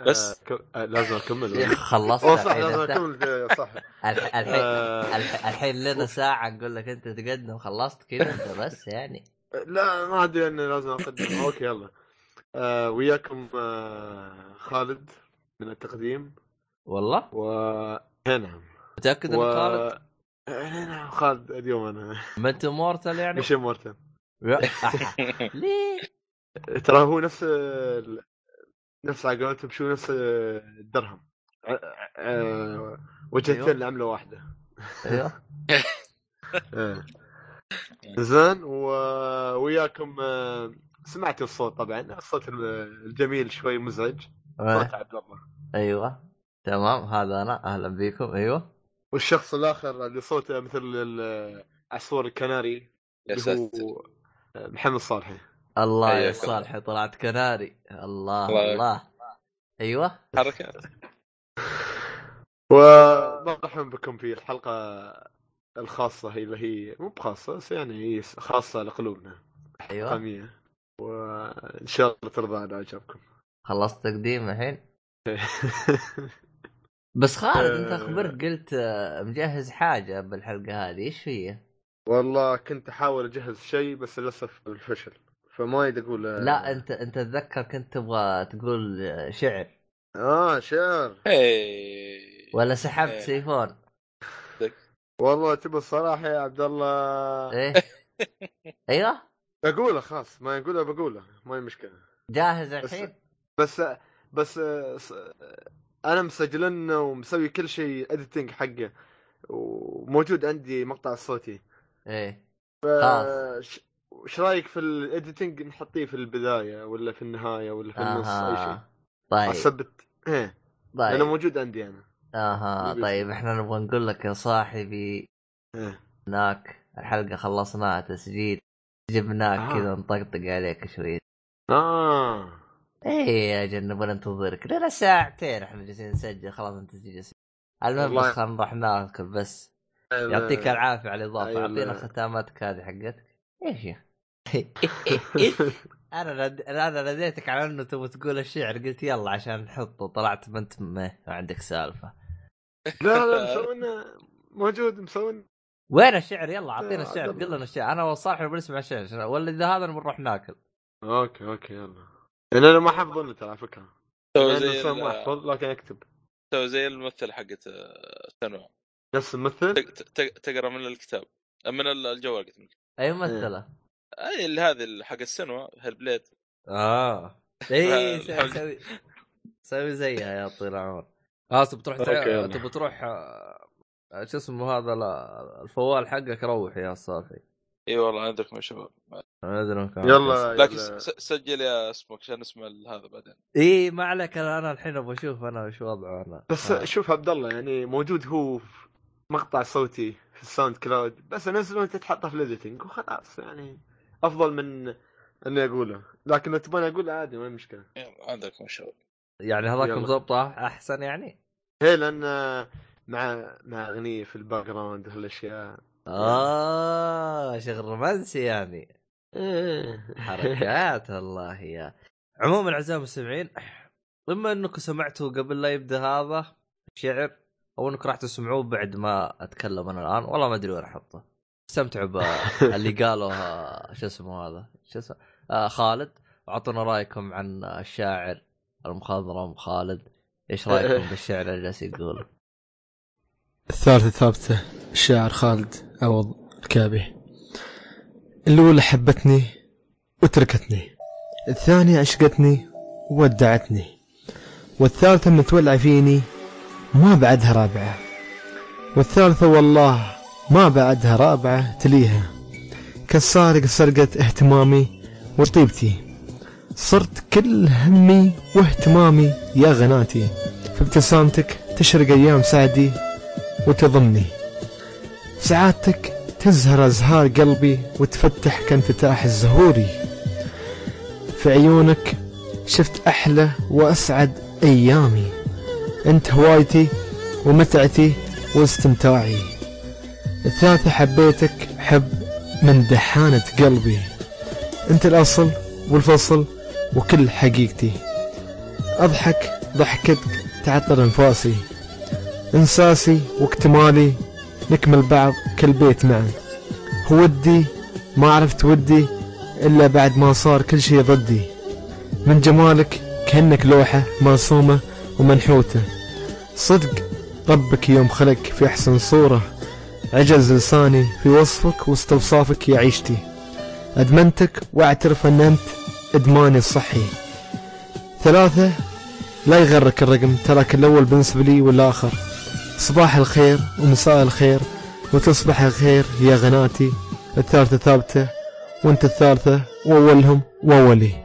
بس. آه. آه لازم اكمل خلصت اوه صح الحين لازم. اكمل صح الح- الحين. الح- الحين لنا ساعة نقول لك انت تقدم خلصت كذا انت بس يعني لا ما ادري اني لازم اقدم okay يلا آه وياكم آه خالد من التقديم والله و نعم متأكد و انك خالد نعم خالد اليوم أنا منت mortal يعني مش mortal ليه؟ ترى هو نفس نفس على قولتهم شو نفس الدرهم؟ وجهتين أيوه. لعملة واحدة. أيوه. إيه. زين وياكم سمعت الصوت طبعا. الصوت الجميل شوي مزعج. صوت آه، عبد الله. أيوه. تمام. هذا أنا. أهلا بكم أيوه. والشخص الآخر اللي صوته مثل العصفور الكناري يا ساتر. محمد صالحي. الله يا صالحي طلعت كناري. الله الله. الله. أيوه. حركات ومرحبا بكم في الحلقة الخاصة هي اللي هي مو بخاصة بس يعني هي خاصة لقلوبنا. أيوه. قاميه وان شاء الله ترضى على اعجابكم خلصت تقديم الحين. بس خالد أنت آه. أخبرك قلت آه، مجهز حاجة بالحلقة هذه إيش هي؟ والله كنت أحاول أجهز شيء بس للأسف الفشل فما يد أقول لا أنت أنت تتذكر كنت تبغى تقول آه، شعر. آه شعر. إيه. ولا سحبت إيه. سيفون. والله تبى الصراحة يا عبد الله. إيه. أيوه. بقوله خلاص ما يقوله بقوله ما هي مشكلة. جاهز بس الحين؟ بس بس س- أنا مسجلنه ومسوي كل شيء اديتنج حقه وموجود عندي مقطع الصوتي إيه. خلاص. وش رأيك في الايديتنج نحطيه في البداية ولا في النهاية ولا في النص؟ أي شيء. طيب. أثبت. إيه. طيب. موجود عندي أنا. أها. طيب. إحنا نبغى نقول لك يا صاحبي إيه. هناك الحلقة خلصناها تسجيل. جبناك آه. كذا نطقطق عليك شوي. آه. إيه يا جن نبغى ننتظرك. لنا ساعتين إحنا جالسين نسجل. خلاص انت تجي المهم بس خلينا نروح ناكل بس. يعطيك العافية على الإضافة. أيوة. أعطينا ختاماتك هذه حقتك. إيش يا أنا ند... أنا نديتك على إنه تبغى تقول الشعر. قلت يلا عشان نحطه. طلعت ما انت ما عندك سالفة. لا لا مسوينا موجود مسوينا. وين الشعر؟ يلا أعطينا يا الشعر. قل لنا الشعر. أنا وصالح بنسمع الشعر. ولا إذا هذا بنروح ناكل. okay okay يلا. يعني أنا ما احفظ ترى على فكرة. سوي يعني زي إنسان ما احفظ لكن أكتب. سوي زي الممثل حقت آه، Senua. نفس الممثل؟ تق- تق- تقرأ من الكتاب من ال- الجوال قلت لك. أي ممثلة؟ أي اللي هذه حق ال Senua Hellblade. آه. اي. سوي سوي زيها يا طويل العمر. آه تبي تروح. تبي تروح آه، شو اسمه هذا لا الفوال حقك روح يا صافي. إي والله عندكم يا شباب. ما أدري كم يلا لكن يلا. س- سجل يا اسمك عشان نسمع هذا بعدين. إي ما عليك أنا أنا الحين أبغى أشوف أنا وش وضعه أنا. بس آه. شوف عبد الله يعني موجود هو في مقطع صوتي في ال SoundCloud بس انزله أنت تحطه في ال editing وخلاص يعني أفضل من إني أقوله. لكن لو تبغاني اقوله عادي ما هي مشكلة. يا شباب يعني هذاك. مضبطه أحسن يعني؟ هي لأن مع مع أغنية في ال background وهالاشياء آه شغل رومانسي يعني. إيه. حركات الله يا. عموما أعزائي المستمعين بما إنكم سمعتوا قبل لا يبدأ هذا الشعر أو انكم راح تسمعوه بعد ما أتكلم أنا الآن. والله ما أدري وين أحطه. استمتعوا باللي قاله آه، شو اسمه هذا؟ شو اسمه؟ آه خالد. واعطونا رأيكم عن الشاعر المخضرم خالد. إيش رأيكم بالشعر اللي جالس يقوله؟ الثالثة ثابتة الشاعر خالد عوض الكابي. الأولى حبتني وتركتني. الثانية عشقتني وودعتني. والثالثة متولعة فيني ما بعدها رابعة. والثالثة والله ما بعدها رابعة تليها. كالسارق سرقت اهتمامي وطيبتي. صرت كل همي واهتمامي يا غناتي. في ابتسامتك تشرق أيام سعدي وتضمني سعادتك تزهر أزهار قلبي وتفتح كانفتاح الزهوري. في عيونك شفت أحلى وأسعد أيامي. أنت هوايتي ومتعتي واستمتاعي. الثالثة حبيتك حب من دحانة قلبي. انت الأصل والفصل وكل حقيقتي. أضحك ضحكتك تعطر أنفاسي. إنساسي واكتمالي نكمل بعض كل بيت معا. ودي ما عرفت ودي إلا بعد ما صار كل شي ضدي. من جمالك كأنك لوحة مرسومة ومنحوتة. صدق ربك يوم خلق في أحسن صورة عجز لساني في وصفك واستوصافك يا عيشتي. أدمنتك وأعترف أن أنت إدماني الصحي. ثلاثة لا يغرك الرقم تراك الأول بالنسبة لي والآخر. صباح الخير ومساء الخير وتصبح الخير يا غناتي. الثالثة ثابتة وأنت الثالثة وأولهم وأولي.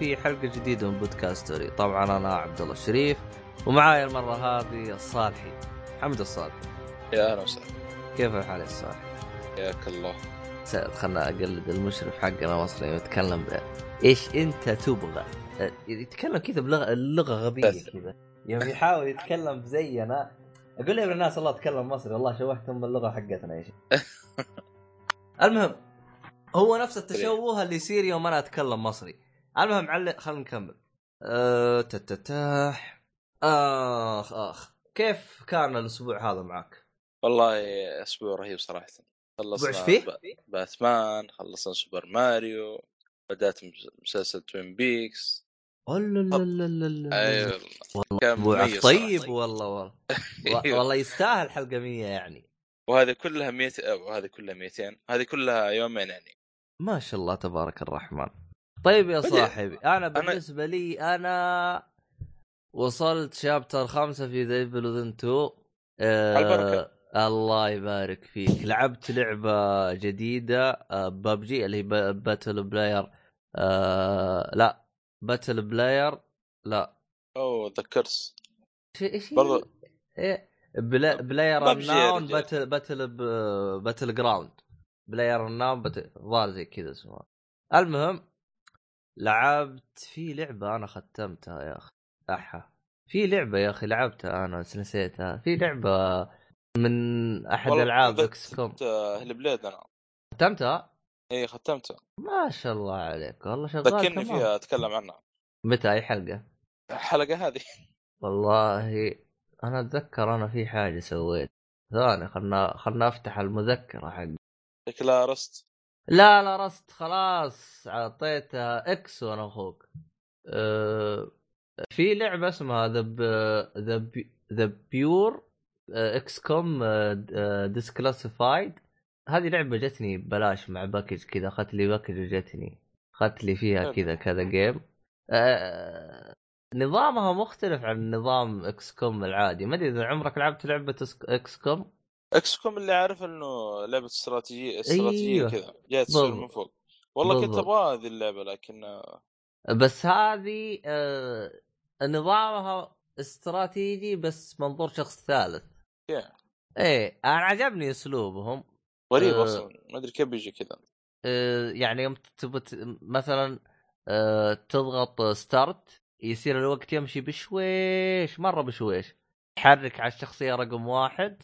في حلقة جديدة من بودكاست ستوري، طبعا أنا عبد الله الشريف ومعاي المرة هذه الصالحي، حمد الصالحي، يا أهلا وسهلا. كيف الحال يا الصالحي؟ حياك الله. خلنا أقلد المشرف حقنا مصري يتكلم ب إيش أنت تبغى؟ أه، يتكلم كذا بلغة اللغة غبية بس. كذا، يوم يحاول يتكلم زينا. أقول يا ابن الناس والله أتكلم مصري والله شوهتم باللغة حقتنا يا شيخ. المهم هو نفس التشوه اللي يصير يوم أنا أتكلم مصري. المهم علق خلينا نكمل أه تتتاح آخ آخ كيف كان الأسبوع هذا معك؟ والله أسبوع رهيب صراحة خلصنا فيه؟ باتمان خلصنا Super Mario بدأت مس- مسلسل Twin Peaks أيوه كان اسبوعك مميز طيب صراحة. والله والله. والله يستاهل حلقة 100 يعني وهذه كلها 100 وهذه كلها 200 هذه كلها يومين يعني ما شاء الله تبارك الرحمن طيب يا صاحبي أنا بالنسبة لي أنا وصلت chapter خمسة في The Evil Within 2 آه. الله يبارك فيك. لعبت لعبة جديدة آه ببجي اللي هي Battle Player آه لا Battle Player لا. أوه ذكرت إيش؟ برضو- إيه بلا بلاير رجال. باتل باتل باتل جراوند بلاير الناون باتل ظاهر زي كذا اسمها المهم لعبت في لعبة أنا ختمتها يا أخي. أحا. في لعبة يا أخي لعبتها أنا بس نسيتها. في لعبة من أحد ألعاب إكس كوم. هل بليد أنا. ختمتها؟ اي ختمتها. ما شاء الله عليك. والله شغال ذكرني. فيها أتكلم عنها. متى أي حلقة؟ الحلقة هذه. والله أنا أتذكر أنا في حاجة سويت. ثاني خلنا خلنا أفتح المذكرة حق. شكلها Rust لا لا Rust خلاص أعطيتها X وأنا أخوك. أه في لعبة اسمها The The The Bureau XCOM Declassified هذه لعبة جتني ببلاش مع package كذا أخذت لي package وجتني. أخذت لي فيها. كذا كذا game أه نظامها مختلف عن نظام XCOM العادي. ما أدري إذا عمرك لعبت لعبة XCOM X COM اللي عارف إنه لعبة استراتيجيه استراتيجية أيوه. كذا جاي تصير. من فوق والله كنت بالضبط. أبغى هذه اللعبة لكن بس هذه آه نظامها استراتيجي بس منظور شخص ثالث يا. إيه أنا عجبني أسلوبهم غريب آه. أصلا ما أدري كيف بيجي كذا آه يعني يوم تبغى مثلا آه تضغط ستارت يصير الوقت يمشي بشويش مرة بشويش تحرك على الشخصية رقم واحد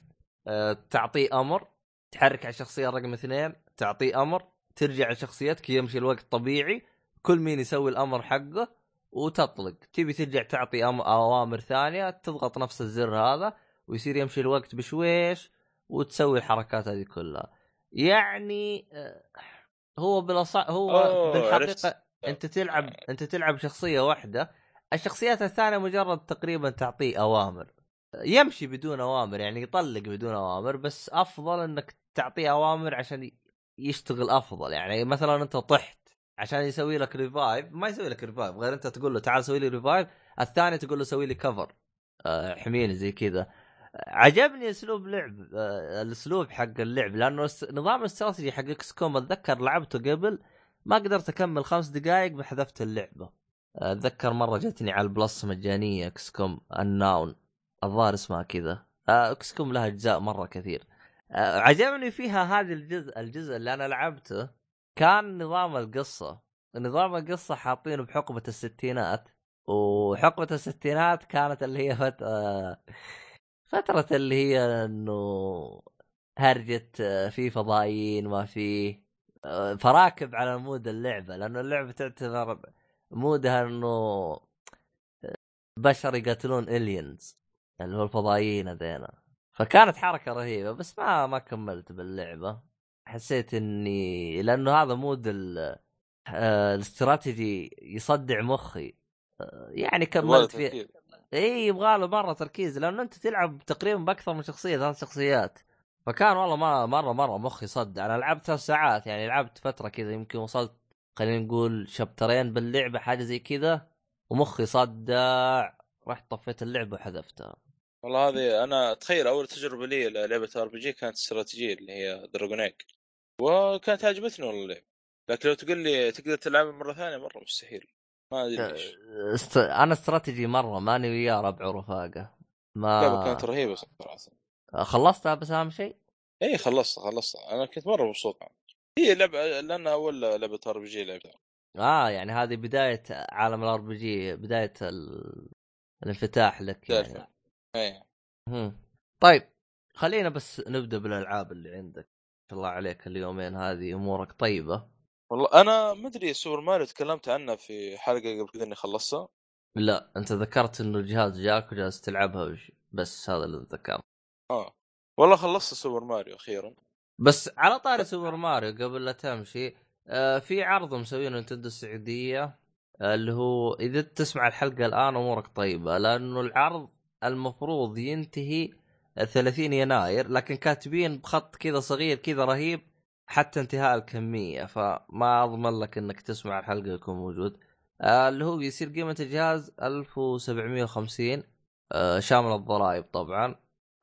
تعطيه أمر تحرك على الشخصيه رقم اثنين تعطيه أمر ترجع لشخصيتك يمشي الوقت طبيعي كل مين يسوي الأمر حقه وتطلق. تبي ترجع تعطي أم- أوامر ثانية تضغط نفس الزر هذا ويصير يمشي الوقت بشويش وتسوي الحركات هذه كلها. يعني آه، هو بالاصح هو بالحقيقة. أنت تلعب أنت تلعب شخصيه واحدة. الشخصيات الثانية مجرد تقريبا تعطيه أوامر. يمشي بدون أوامر يعني يطلق بدون أوامر بس أفضل إنك تعطيه أوامر عشان يشتغل أفضل. يعني مثلا أنت طحت عشان يسوي لك revive ما يسوي لك revive غير أنت تقول له تعال سوي لي revive الثاني تقول له سوي لي cover آه، حميني زي كذا. عجبني أسلوب لعب آه، الأسلوب حق اللعب لأنه نظام الاستراتيجي حق XCOM أتذكر لعبته قبل ما قدرت أكمل خمس دقائق حذفت اللعبة. أتذكر مرة جتني على ال Plus مجانية XCOM Unknown الظاهر اسمها كذا. آه، XCOM لها أجزاء مرة كثير. آه، عجبني فيها هذا الجزء الجزء اللي أنا لعبته كان نظام القصة. نظام القصة حاطينه بحقبة الستينات وحقبة الستينات كانت اللي هي فت... آه، فترة اللي هي إنه هرجة آه، في فضائيين ما في آه، فراكب على مود اللعبة. لأنه اللعبة تعتبر مودها إنه بشر يقاتلون الينز اللي هو الفضائيين هذينا فكانت حركة رهيبة بس ما ما كملت باللعبة. حسيت إني لأنه هذا مود ال... آه، الاستراتيجي يصدع مخي. آه، يعني كملت فيه. إي يبغى له مرة تركيز لأنه أنت تلعب تقريبا بأكثر من شخصية ثلاث شخصيات. فكان والله ما مرة مرة مخي صدع أنا لعبت ثلاث ساعات يعني لعبت فترة كذا يمكن وصلت خلينا نقول شابترين باللعبة حاجة زي كذا ومخي صدع. رحت طفيت اللعبة وحذفتها. والله هذه أنا تخيل أول تجربة لي لعبة RPG كانت استراتيجية اللي هي Dragon Age وكانت عجبتني والله اللعبة. لكن لو تقول لي تقدر تلعبها مرة ثانية مرة مستحيل. ما أدري ليش. است... أنا استراتيجي مرة ماني وياه ربع ورفاقه اللعبة ما كانت رهيبة صراحة. خلصتها بس أهم شيء؟ إي خلصت خلصت أنا كنت مرة مبسوط هي لعبة لأنها أول لعبة RPG لعبتها. آه يعني هذه بداية عالم ال RPG بداية ال... الانفتاح لك يعني. تعرف. اي مهم. طيب خلينا بس نبدأ بالألعاب اللي عندك. ما شاء الله عليك اليومين هذه أمورك طيبة. والله أنا ما أدري سوبر ماريو تكلمت عنها في حلقة قبل كذا إني خلصتها لا أنت ذكرت إنه الجهاز جاك وجالس تلعبها وش... بس هذا اللي ذكرت. آه. والله خلصت سوبر ماريو أخيرا. بس على طاري سوبر ماريو قبل لا تمشي آه في عرض مسوينه نتندو السعودية اللي هو إذا تسمع الحلقة الآن أمورك طيبة لأنه العرض المفروض ينتهي 30 يناير لكن كاتبين بخط كذا صغير كذا رهيب حتى انتهاء الكمية فما أضمن لك إنك تسمع الحلقة يكون موجود آه اللي هو يصير قيمة الجهاز 1750 آه شامل الضرائب طبعا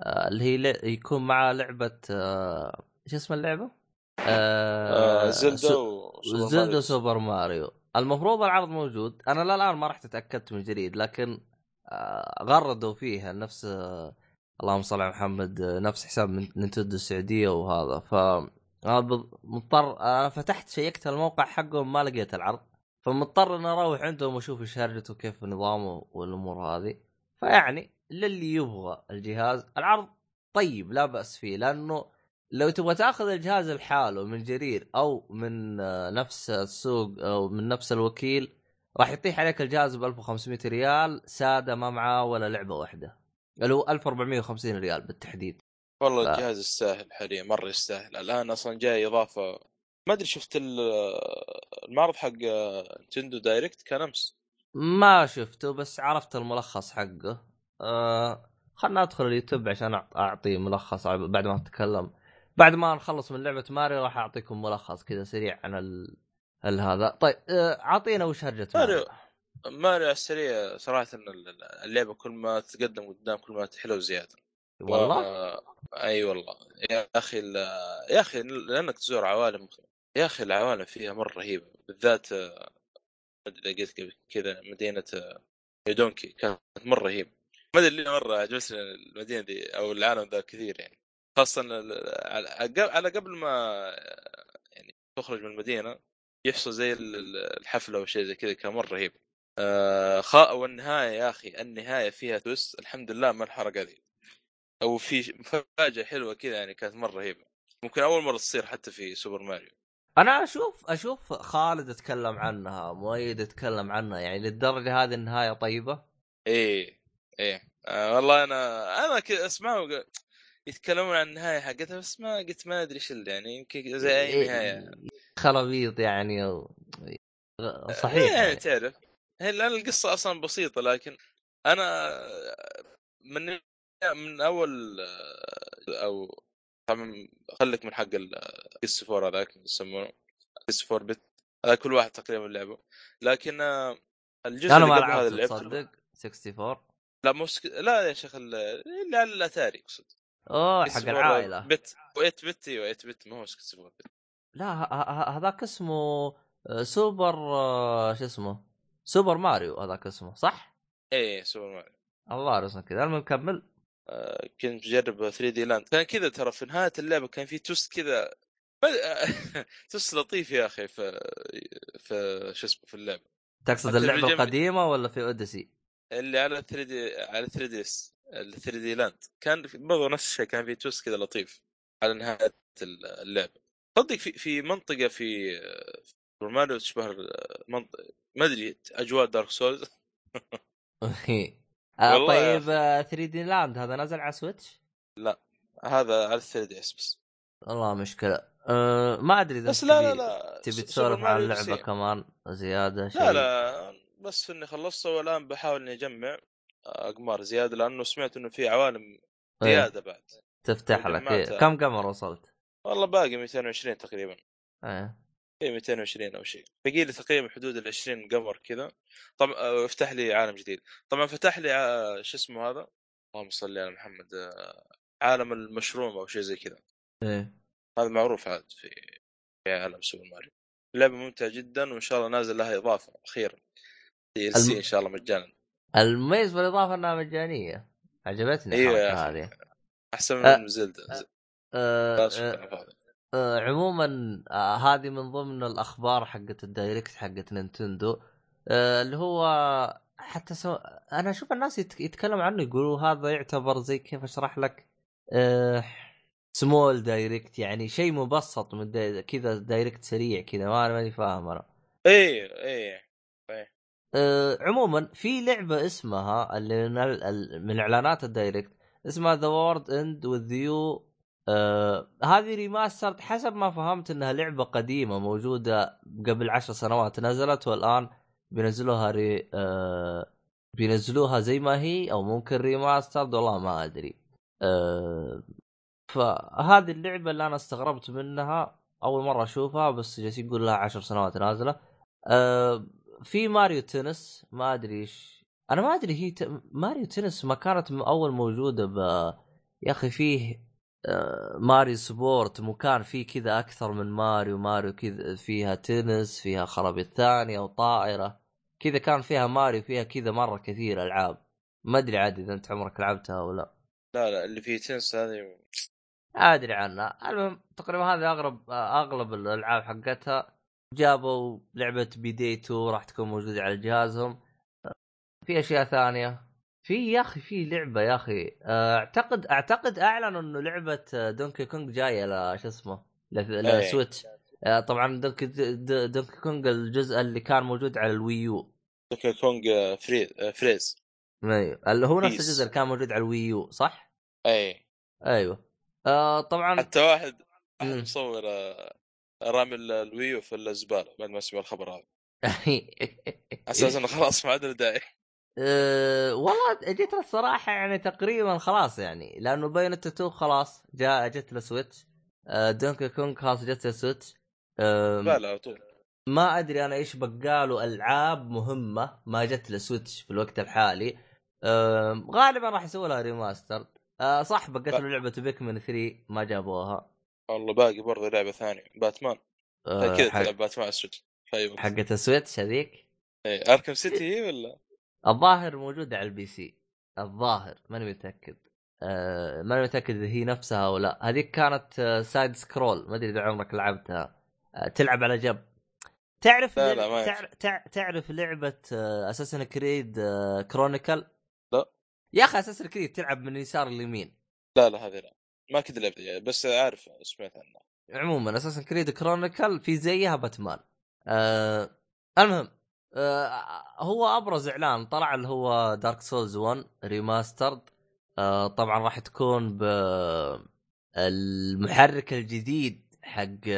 آه اللي هي ل- يكون مع لعبة آه إيش اسم اللعبة؟ آه زلدا سو- وسوبر زلدا ماريو. سوبر ماريو المفروض العرض موجود أنا لا الان ما رحت اتاكدت من جديد لكن آه، غردوا فيها نفس اللهم صل على محمد نفس حساب من نينتندو السعودية وهذا. ف مضطر أنا فتحت شيّكت الموقع حقهم ما لقيت العرض. فمضطر إني أروح عندهم وأشوف إيش وكيف نظامه والأمور هذه. فيعني للي يبغى الجهاز العرض طيب لا بأس فيه. لأنه لو تبغى تأخذ الجهاز لحاله من جرير أو من آه، نفس السوق أو من نفس الوكيل راح يطيح عليك الجهاز ب 1500 ريال سادة ما معاه ولا لعبة واحدة. اللي هو 1450 ريال بالتحديد. والله ف- الجهاز يستاهل حاليا مرة يستاهل. الآن أصلا جاي إضافة. ما أدري شفت ال- المعرض حق نتندو Direct كان أمس؟ ما شفته بس عرفت الملخص حقه. آه خلنا أدخل اليوتيوب عشان أعطي ملخص بعد ما اتكلم بعد ما نخلص من لعبة ماريو راح أعطيكم ملخص كذا سريع عن ال... هذا؟ طيب آه، اعطينا وش هرجة ماريو ماريو. على السريع صراحة اللعبة كل ما تقدم قدام كل ما تحلو زيادة. والله؟ و... أي والله. يا أخي ال... يا أخي لأنك تزور عوالم يا أخي العوالم فيها مرة رهيبة بالذات آه، ما أدري قبل كذا مدينة آه، نيو دونك كانت مرة رهيبة. ما أدري ليه مرة عجبتني المدينة دي أو العالم ذا كثير يعني. خاصة على قبل ما آه، يعني تخرج من المدينة يحصل زي ال- ال- الحفلة أو شيء زي كذا كان مره رهيب آه خا والنهاية يا أخي النهاية فيها twist الحمد لله ما انحرق علي أو في مفاجأة حلوة كذا يعني كانت مرة رهيبه ممكن أول مرة تصير حتى في سوبر ماريو. أنا أشوف أشوف خالد اتكلم عنها مؤيد اتكلم عنها يعني للدرجة هذه النهاية طيبة؟ إيه إيه. آه والله أنا أنا كذا أسمعه يتكلمون عن النهاية حقتها بس ما قلت ما أدري إيش يعني يمكن زي إيه، اي نهاية. خرابيط يعني و... صحيح إيه، يعني. تعرف هي لأن القصة أصلا بسيطة لكن أنا من من أول أو طبعا خليك من حق القصة فور هذاك يسمونه قصه four bit هذا كل واحد تقريبا لعبه. لكن آه، الجزء أنا ما لعبت تصدق؟ 64 لا مو سك... لا يا شيخ ال- اللي على الأتاري أقصد. أوه حق العائلة. bit و8 bit أيوه 8 bit ما هو 64 bit لا هذاك اسمه آه، سوبر آه، شو اسمه سوبر ماريو هذاك اسمه صح؟ إيه سوبر ماريو. الله اسمه كذا المهم كمل. آه، كنت مجرب 3D Land. كان كذا ترى في نهاية اللعبة كان في twist كذا twist لطيف يا أخي في في شو اسمه في اللعبة. تقصد اللعبة القديمة ولا في Odyssey؟ اللي على 3 دي على 3 دي اس ال 3 دي لاند. كان برضه نفس الشيء كان في twist كذا لطيف على نهاية اللعبة. صدق في في منطقة في ماريو تشبه منطقه ما أدري أجواء Dark Souls؟ آه طيب 3D Land هذا نزل على Switch؟ هذا على 3DS بس. والله مشكلة. أه ما أدري إذا بس لا لا لا تبي تسولف عن بس- كمان زيادة شيء لا لا بس إني خلصته والآن بحاول إني أجمع أقمار زيادة لأنه سمعت إنه في عوالم إيه، زيادة بعد. تفتح لك إيه. كم قمر وصلت؟ والله باقي 220 تقريبا. إيه اي 220 أو شيء. باقي لي تقريبا حدود ال 20 قمر كذا. طبعا آه، افتح لي عالم جديد. طبعا فتح لي آه، شو اسمه هذا؟ اللهم صل على محمد آه، عالم المشروم أو شيء زي كذا. إيه. هذا معروف عاد في في عالم سوبر ماريو. لعبه ممتعة جدا وإن شاء الله نازل لها إضافة أخيرا. DLC إن شاء الله مجانا. المميز بالإضافة إنها مجانية. عجبتني يا الحركة. هذه. أحسن من زلدة. أه لا شكرا فهد. أه عموما آه هذه من ضمن الأخبار حقت ال Direct حقت نينتندو أه اللي هو حتى سو... أنا أشوف الناس يت... يتكلموا عنه يقولوا هذا يعتبر زي كيف أشرح لك أه... small Direct يعني شيء مبسط من داي... كذا Direct سريع كذا ما ماني فاهم أنا إيه إيه أه عموما في لعبة اسمها اللي من, ال- من إعلانات ال Direct اسمها The World Ends with You هذه remaster حسب ما فهمت إنها لعبة قديمة موجودة قبل عشر سنوات نزلت والآن بينزلوها re أه بينزلوها زي ما هي أو ممكن remaster والله ما أدري. أه فهذه اللعبة اللي أنا استغربت منها أول مرة أشوفها بس جالس يقول لها عشر سنوات نازلة. أه في Mario Tennis ما أدري إيش. أنا ما أدري هي ت... Mario Tennis ما كانت أول موجودة ب يا أخي فيه آه، Mario Sports مكان فيه كذا أكثر من ماريو ماريو كذا فيها تنس فيها خرابيط ثانية وطائرة. كذا كان فيها ماريو فيها كذا مرة كثير ألعاب. ما أدري عاد إذا أنت عمرك لعبتها ولا لا. لا لا اللي فيه تنس هذه ما أدري عنها. المهم تقريبا هذه اغلب أغلب الألعاب حقتها. جابوا لعبة بيدي 2 راح تكون موجودة على جهازهم. في أشياء ثانية. في يا أخي في لعبة يا أخي. أعتقد أعتقد أعلنوا إنه لعبة Donkey Kong جاية ل شو اسمه ل- إيه. ل Switch آه، طبعا Donkey Donkey Kong الجزء اللي كان موجود على ال Wii U. Donkey Kong آه، Free آه، Freeze أيوه. اللي هو نفس. الجزء اللي كان موجود على ال Wii U صح؟ اي أيوه. آه طبعا حتى واحد. مصور آه، رامي ال- ال Wii U في الزبالة بعد ما سمع الخبر هذا. على أساس إنه خلاص ما عاد له داعي. أه والله جيت الصراحة يعني تقريبا خلاص يعني لأنه Bayonetta 2 خلاص جاء جت له Switch أه Donkey Kong خلاص جت له Switch أه لا لا على طول. ما أدري أنا إيش بقاله ألعاب مهمة ما جت له Switch في الوقت الحالي. أه غالبا راح يسوي لها remaster أه صح بقت له لعبة Pikmin 3 ما جابوها. والله باقي برضه لعبة ثانية باتمان أه كذا حق- تلعب Batman ال Switch. في أي وقت. حقت ال Switch هذيك؟ إيه، Arkham City هي ولا؟ الظاهر موجودة على ال PC. الظاهر ماني متأكد. آه ماني متأكد إذا هي نفسها أو لا. هذيك كانت آه side scroll ما أدري إذا عمرك لعبتها. آه تلعب على جنب. تعرف لا، لا، ما تع... تع... تعرف لعبة آه Assassin's Creed آه Chronicles لا. يا أخي Assassin's Creed تلعب من يسار اليمين. لا لا هذه لا. ما كنت لعبت يعني بس عارف سمعت عنها. عموما Assassin's Creed Chronicles في زيها باتمان آه المهم هو أبرز إعلان طلع اللي هو Dark Souls 1 Remastered آه طبعا راح تكون ب المحرك الجديد حق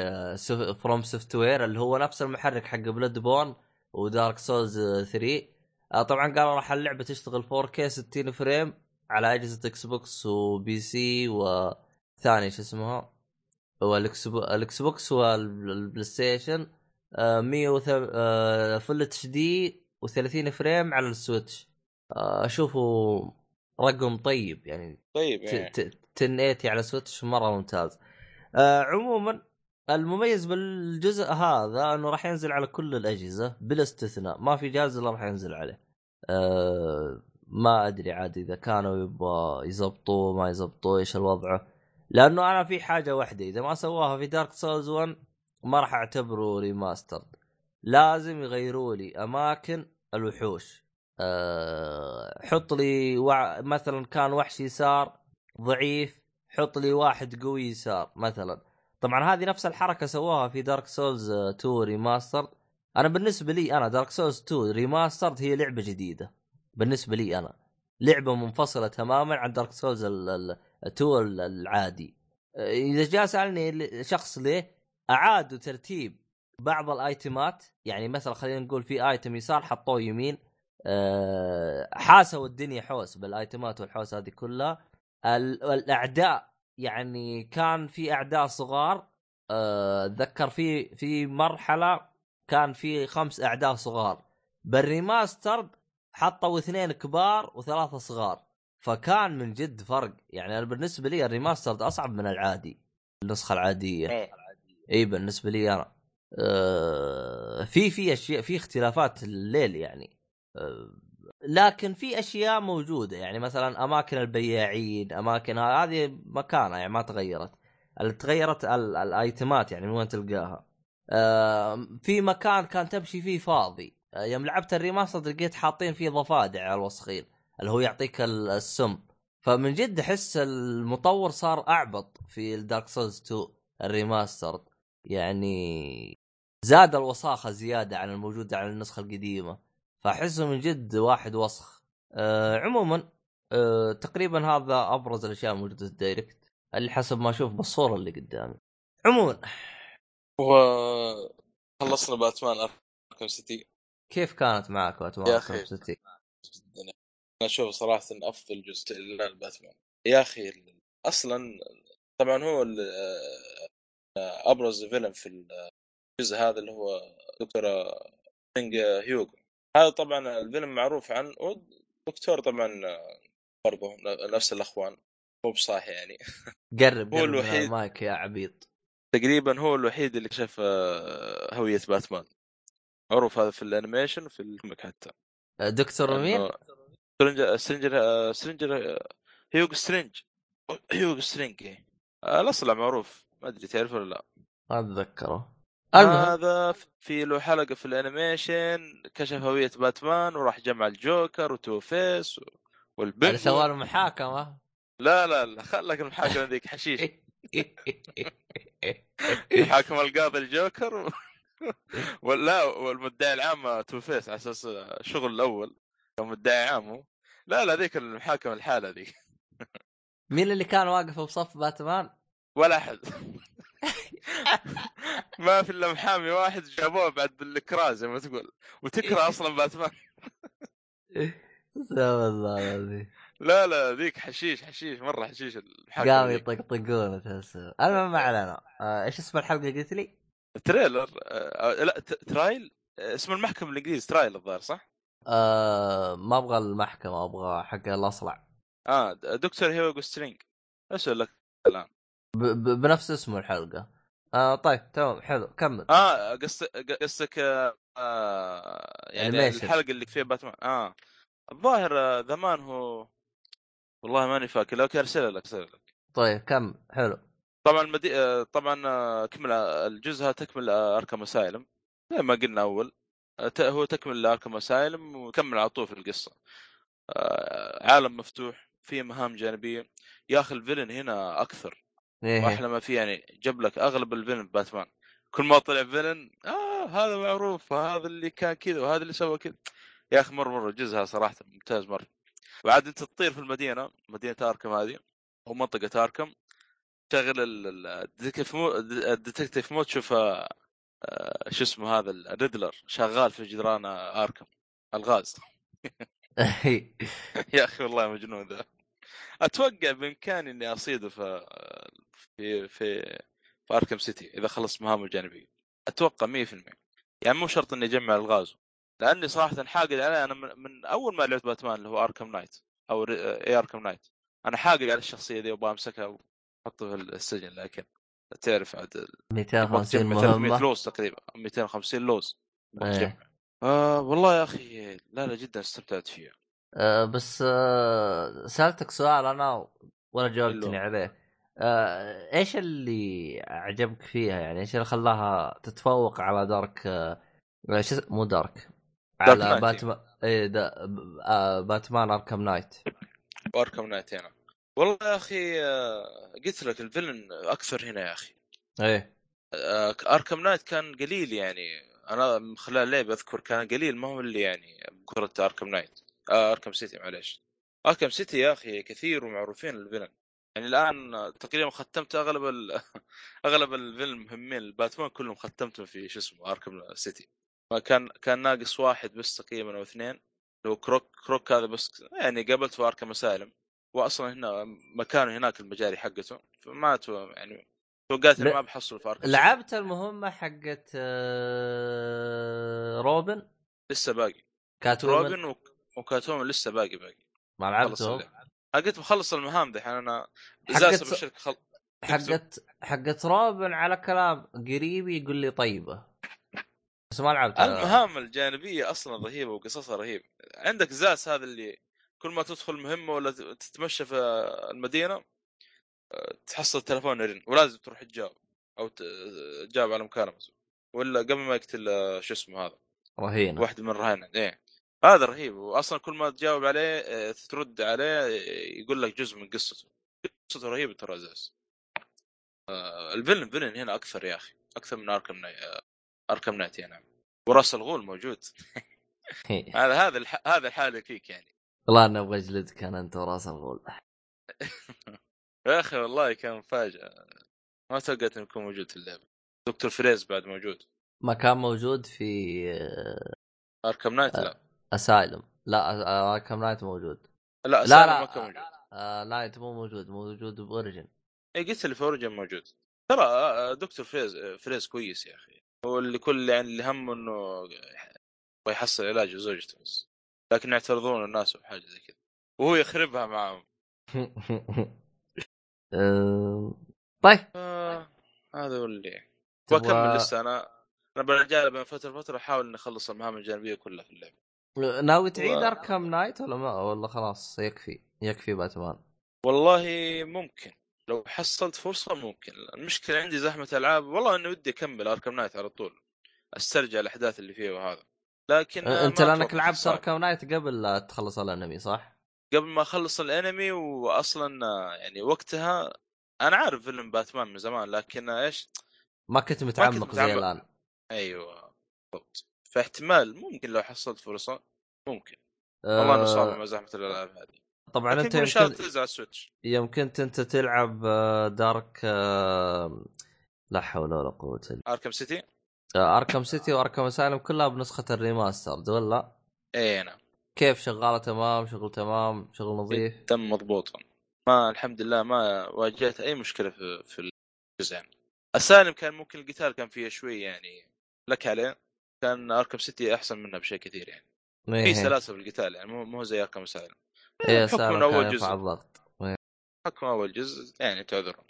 FromSoftware اللي هو نفس المحرك حق Bloodborne و Dark Souls 3 آه طبعا قالوا راح اللعبة تشتغل 4K 60 frame على أجهزة Xbox و PC وثاني شو اسمها؟ ال Xbox وال PlayStation آه، 100 آه، full HD و30 frame على ال Switch. آه، أشوفه رقم طيب يعني طيب يعني. 1080 على Switch مرة ممتاز. آه، عموما المميز بالجزء هذا إنه راح ينزل على كل الأجهزة بلا استثناء ما في جهاز إلا راح ينزل عليه. أه ما أدري عاد إذا كانوا يبغى يزبطوه ما يزبطوه إيش الوضع. لأنه أنا في حاجة واحدة إذا ما سواها في Dark Souls 1 ما راح أعتبره remastered لازم يغيروا لي أماكن الوحوش. أه حط لي وع... مثلا كان وحش يسار ضعيف حط لي واحد قوي يسار مثلا. طبعا هذه نفس الحركة سووها في Dark Souls 2 remaster أنا بالنسبة لي أنا دارك سولز 2 ريماسترد هي لعبة جديدة. بالنسبة لي أنا. لعبة منفصلة تماما عن Dark Souls 2 العادي. إذا جاء سألني شخص ليه أعادوا ترتيب بعض الأيتمات يعني مثلا خلينا نقول في item يسار حطوه يمين أه حاسوا الدنيا حوس بالأيتمات والحوس هذه كلها. ال- الأعداء يعني كان في أعداء صغار آه، أتذكر في في مرحلة كان في خمس أعداء صغار. بال remaster حطوا اثنين كبار وثلاثة صغار. فكان من جد فرق. يعني أنا بالنسبة لي ال remaster أصعب من العادي النسخة العادية. إيه. اي بالنسبة لي أنا آه، في في أشياء في اختلافات الليل يعني. آه، لكن في أشياء موجودة يعني مثلا أماكن البياعين أماكن هذه مكانها يعني ما تغيرت. تغيرت ال- الأيتمات يعني من وين تلقاها. في مكان كان تمشي فيه فاضي. آه، يوم لعبت ال remaster لقيت حاطين فيه ضفادع على الوسخين اللي هو يعطيك ال- السم. فمن جد أحس المطور صار أعبط في ال Dark Souls 2 ال remaster. يعني زاد الوساخة زيادة عن الموجوده على النسخة القديمة فأحسه من جد واحد وسخ. أه عموما أه تقريبا هذا أبرز الأشياء الموجودة في ال Direct اللي حسب ما أشوف بالصورة اللي قدامي. عموما. وخلصنا Batman Arkham City. كيف كانت معك Batman. Arkham City؟ أنا أشوف صراحة إن أفضل جزء للباتمان. يا أخي أصلا طبعا هو أبرز villain في الجزء هذا اللي هو دكتور كينج هيوغو. هذا طبعا ال villain معروف عنه دكتور طبعا آه، برضه نفس الأخوان. مو بصاحي يعني. قرب هو الوحيد. المايك يا عبيط. تقريبا هو الوحيد اللي كشف آه، هوية باتمان. معروف هذا في ال animation وفي ال comic حتى. دكتور مين؟ إنه Strange Strange Strange Hugo Strange. Hugo Strange. آه، الاصلع معروف. ما أدري تعرفه ولا لا؟ ما أتذكره. هذا في له حلقة في ال animation كشف هوية باتمان وراح جمع ال Joker و Two-Face اللي وال Penguin سوى المحاكمة. لا لا لا خلك المحاكمة ذيك حشيش. محاكمه القاضي الجوكر و... ولا والمدعي العام Two-Face على أساس الشغل الأول. كان مدعي عام هو. لا لا ذيك المحاكمة الحالة ذيك. مين اللي كان واقف بصف باتمان؟ ولا أحد. ما في إلا محامي واحد جابوه بعد بالاكراه زي ما تقول. وتكره أصلا باتمان. استغفر الله العظيم. لا لا ذيك حشيش حشيش مرة حشيش الحلقة ذيك. يطقطقون تحس المهم ما علينا. آه، إيش اسم الحلقة اللي قلت لي؟ trailer. آه لا Trial؟ آه، اسم المحكمة بالانجليزي Trial الظاهر صح؟ آه ما أبغى المحكمة أبغى حق الاصلع آه دكتور هيوغو سترينج. أسأل لك الآن. بنفس اسم الحلقة. آه طيب تمام حلو كمل. آه قصدك قصدك آه يعني Animation. الحلقة اللي فيها باتمان آه الظاهر آه، زمان هو والله ماني فاكر لو أرسل لك أرسل لك. طيب كمل حلو. طبعا المدي... آه، طبعا آه، كمل الجزء هذا تكمل اركم اسايلم زي ما قلنا أول هو تكمل اركم اسايلم وكمل على طول في القصة. عالم مفتوح فيه مهام جانبية. يا أخي الفيلن هنا أكثر. إيه. واحلى ما فيه يعني جاب لك أغلب الفيلن باتمان. كل ما طلع فيلن آه هذا معروف هذا اللي كان كذا وهذا اللي سوى كذا. يا أخي مرة مرة جزها صراحة ممتاز مرة. وعاد أنت تطير في المدينة مدينة Arkham هذه أو منطقة Arkham تشغل ال- ال- ال detective mode ال detective mode تشوف آه، آه، شو اسمه هذا ال Riddler شغال في جدران Arkham الغاز. يا أخي والله مجنون ذا. أتوقع بإمكاني إني أصيده في في في في Arkham City إذا خلص مهامه الجانبية. أتوقع 100% يعني مو شرط إني أجمع الغاز. لأني صراحة حاقد عليه. أنا من, من أول ما لعبت باتمان اللي هو Arkham Knight أو اي Arkham Knight أنا حاقد على الشخصية دي وابغى امسكها وأحطه في السجن. لكن تعرف عاد 250 تجمع 300 مهمة. لوز تقريبا. 250 لوز. تجمع. آه والله يا أخي لا لا جدا استمتعت فيها. آه بس آه سألتك سؤال أنا ولا جاوبتني؟ عليه. آه إيش اللي عجبك فيها يعني؟ إيش اللي خلاها تتفوق على دارك آه مو دارك على. باتمان إيه دا آه باتمان Arkham Knight. و Arkham Knight هنا والله يا أخي آه، قلت لك ال villain أكثر هنا يا أخي. إيه. آه، Arkham Knight كان قليل يعني. أنا من خلال اللعبه أذكر كان قليل ما هو اللي يعني بكرة Arkham Knight. آه Arkham City معليش. Arkham City يا أخي كثير ومعروفين ال villain. يعني الآن تقريبا ختمت أغلب ال... أغلب ال villain المهمين الباتمان كلهم ختمتهم في شو اسمه Arkham City. كان كان ناقص واحد بس تقريبا أو اثنين هو كروك كروك هذا بس يعني قابلته في أركم أسالم. واصلا هنا مكانه هناك المجاري حقته فما تو- يعني توقعت لا- ما بحصل في أركم. لعبت المهمة حقت آه روبن؟ لسه باقي. كات روبن وك- وكاتوم لسه باقي باقي. ما لعبته؟ قلت بخلص المهام دحين أنا بالشركة خل... حقت حقت روبن على كلام قريبي يقول لي طيبة. بس ما لعبتها المهام الجانبية أصلا رهيبة وقصصها رهيب. عندك زاس هذا اللي كل ما تدخل مهمة ولا تتمشى في المدينة أه، تحصل تلفون يرن ولازم تروح تجاوب أو تجاوب على مكالمته ولا قبل ما يقتل أه، شو اسمه هذا؟ رهينة. واحد من الرهائن إيه. هذا رهيب. واصلا كل ما تجاوب عليه أه، ترد عليه أه، يقول لك جزء من قصته. قصته رهيبة ترى زاس آه، ال villain villain هنا أكثر يا أخي. أكثر من Arkham Knight Arkham Knight نعم وراس الغول موجود. هذا هذا الح... هذا الحال فيك يعني. والله أنا أبغى اجلدك أنا أنت وراس الغول يا أخي والله كان مفاجاه ما توقعت إنه يكون موجود في اللعبة. دكتور فريز بعد موجود. ما كان موجود في آه، Arkham Knight؟ لا. Asylum لا آه، Arkham Knight موجود. لا لا لا لا ما كان موجود. آه Knight مو موجود. موجود ب Origins. اي قلت اللي في Origins موجود. ترى آه، دكتور فريز آه، فريز كويس يا أخي. هو اللي كل يعني اللي همه إنه يحصل علاج لزوجته بس. لكن يعترضون الناس بحاجه زي كذا. وهو يخربها معاهم. آه، طيب آه هذا هو اللي. وأكمل لسه. أنا أنا برجع بين فترة وفترة أحاول اني اخلص المهام الجانبية كلها في اللعبة. ناوي تعيد و- Arkham Knight ولا ما؟ ولا خلاص يكفي يكفي باتمان. والله ممكن. لو حصلت فرصة ممكن. المشكلة عندي زحمة ألعاب. والله إني ودي أكمل Arkham Knight على طول. أسترجع الأحداث اللي فيها وهذا. لكن أنت ما لأنك لعبت. Arkham Knight قبل لا تخلص الأنمي صح؟ قبل ما أخلص الأنمي واصلا يعني وقتها أنا عارف فيلم باتمان من زمان لكن إيش؟ ما كنت متعمق زي متعمق. الآن. أيوه بالضبط. فاحتمال ممكن لو حصلت فرصة ممكن. والله انه صعب آه، مع زحمة الألعاب هذه. طبعا أنت يمكن تنزل على ال Switch. يوم كنت أنت تلعب آه، دارك آه، لا حول ولا قوة إلا Arkham City؟ Arkham City و Arkham Asylum كلها بنسخة ال remastered ولا؟ اي نعم. كيف شغالة؟ تمام شغل تمام شغل نظيف؟ تم مضبوطا. ما الحمد لله ما واجهت أي مشكلة في في الجزء يعني Asylum كان ممكن القتال كان فيه شوي يعني لك عليه. كان Arkham City أحسن منها بشيء كثير يعني. في إيه. سلاسه في القتال يعني مو مو زي Arkham إيه بحكم Asylum من أول جزء. الضغط. حكم أول جزء يعني تعذرون.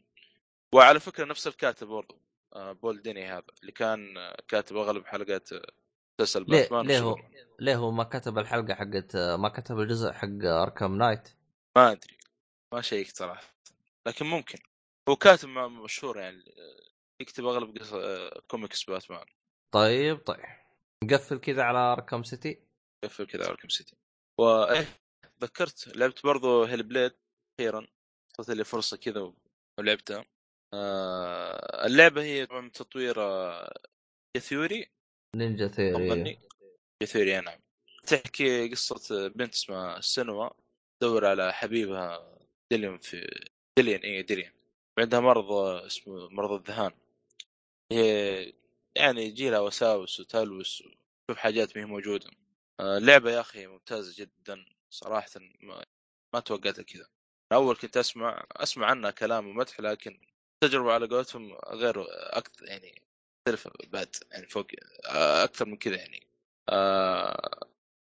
وعلى فكرة نفس الكاتب برضو آه، بول ديني هذا اللي كان آه، كاتب أغلب حلقات آه، مسلسل ليه باتمان ليه هو. ليه هو ما كتب الحلقة حقت ما كتب الجزء حق Arkham Knight ما أدري. ما شيكت صراحة. لكن ممكن. هو كاتب مشهور يعني آه، يكتب أغلب. آه، كوميكس باتمان. طيب طيب. نقفل كذا على Arkham City يقفل كذا Arkham City وايه تذكرت لعبت برضو Hellblade أخيرا. صارت لي فرصة كذا ولعبتها. آه اللعبة هي طبعا من تطوير Theory Ninja Theory أظني. ثيوري نعم. تحكي قصة بنت اسمها سينوا تدور على حبيبها ديليون في ديليون اي ديليون وعندها مرض آه، اسمه مرض الذهان. هي يعني يجي لها وساوس وتلوس وتشوف حاجات ما هي موجودة. آه، اللعبة يا أخي ممتازة جدا صراحة ما, ما توقعتها كذا. أول كنت أسمع أسمع عنها كلام ومدح لكن التجربه على قولتهم غير أكثر يعني مختلفه بعد يعني فوق آه، أكثر من كذا يعني. آه،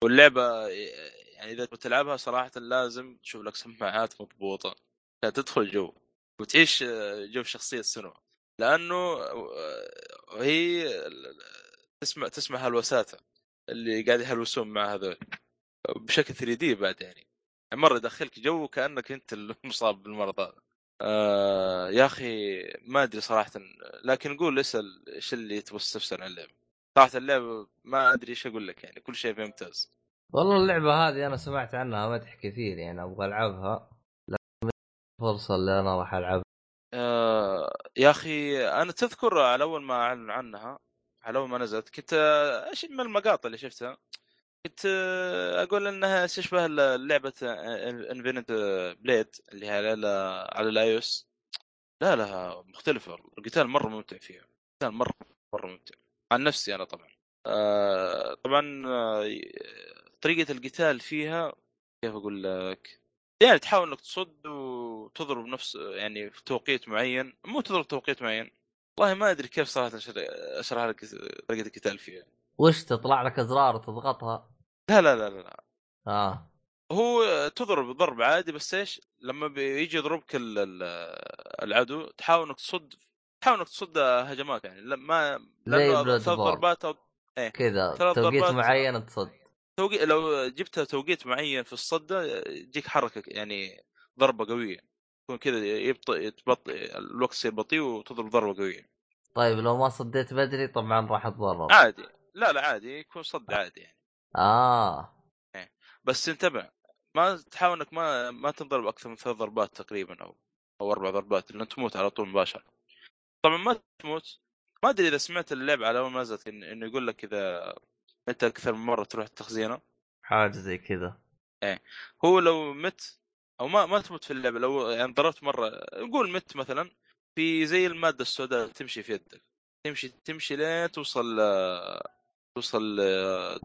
واللعبة يعني إذا بتلعبها صراحة لازم تشوف لك سماعات مضبوطة تدخل جو وتعيش جو شخصية سنو لأنه آه، هي تسمع تسمع هلوساته اللي قاعد يهلوسون مع هذول بشكل 3 دي بعد يعني. مرة يدخلك جو كأنك أنت المصاب بالمرض هذا. آه يا أخي ما أدري صراحة لكن قول اسأل إيش اللي تبغى تستفسر عن اللعبة. صراحة اللعبة ما أدري إيش أقول لك يعني كل شيء فيها ممتاز. والله اللعبة هذه أنا سمعت عنها مدح كثير يعني أبغى ألعبها. لكن فرصة اللي أنا راح ألعبها. آه يا أخي أنا تذكر على أول ما أعلن عنها على أول ما نزلت كنت آه، إيش من المقاطع اللي شفتها؟ كنت آه، أقول إنها تشبه لعبة Infinity Blade اللي هي على على ال iOS لا لا مختلفة. القتال مرة ممتع فيها. القتال مرة مرة ممتع. عن نفسي أنا طبعا. طبعا طريقة القتال فيها كيف أقول لك؟ يعني تحاول إنك تصد وتضرب نفس يعني في توقيت معين مو تضرب توقيت معين. والله ما أدري كيف صراحة اشرح لك طريقة القتال فيها. وش تطلع لك أزرار وتضغطها لا لا لا لا آه. هو تضرب ضرب عادي بس إيش؟ لما بيجي يضربك العدو تحاول إنك تصد تحاول إنك تصد هجمات يعني. ما زي ثلاث ضربات أو إيه. كذا توقيت معين تصد. توقيت لو جبت توقيت معين في الصدة يجيك حركة يعني ضربة قوية. يكون كذا يبطئ يتبطئ الوقت يصير بطيء وتضرب ضربه قوية. طيب لو ما صديت بدري طبعا راح تضرب عادي. لا لا عادي. يكون صد عادي يعني. آه. إيه. بس انتبه ما تحاول إنك ما ما تنضرب أكثر من ثلاث ضربات تقريبا أو أو أربع ضربات لأن تموت على طول مباشرة. طبعا ما تموت. ما أدري إذا سمعت اللعبه على اول ما نزلت انه يقول لك إذا أنت أكثر من مرة تروح التخزينة. حاجة زي كذا. إيه. هو لو مت أو ما ما تموت في اللعبة لو يعني ضربت مرة نقول مت مثلا في زي المادة السوداء تمشي في يدك تمشي تمشي لين توصل توصل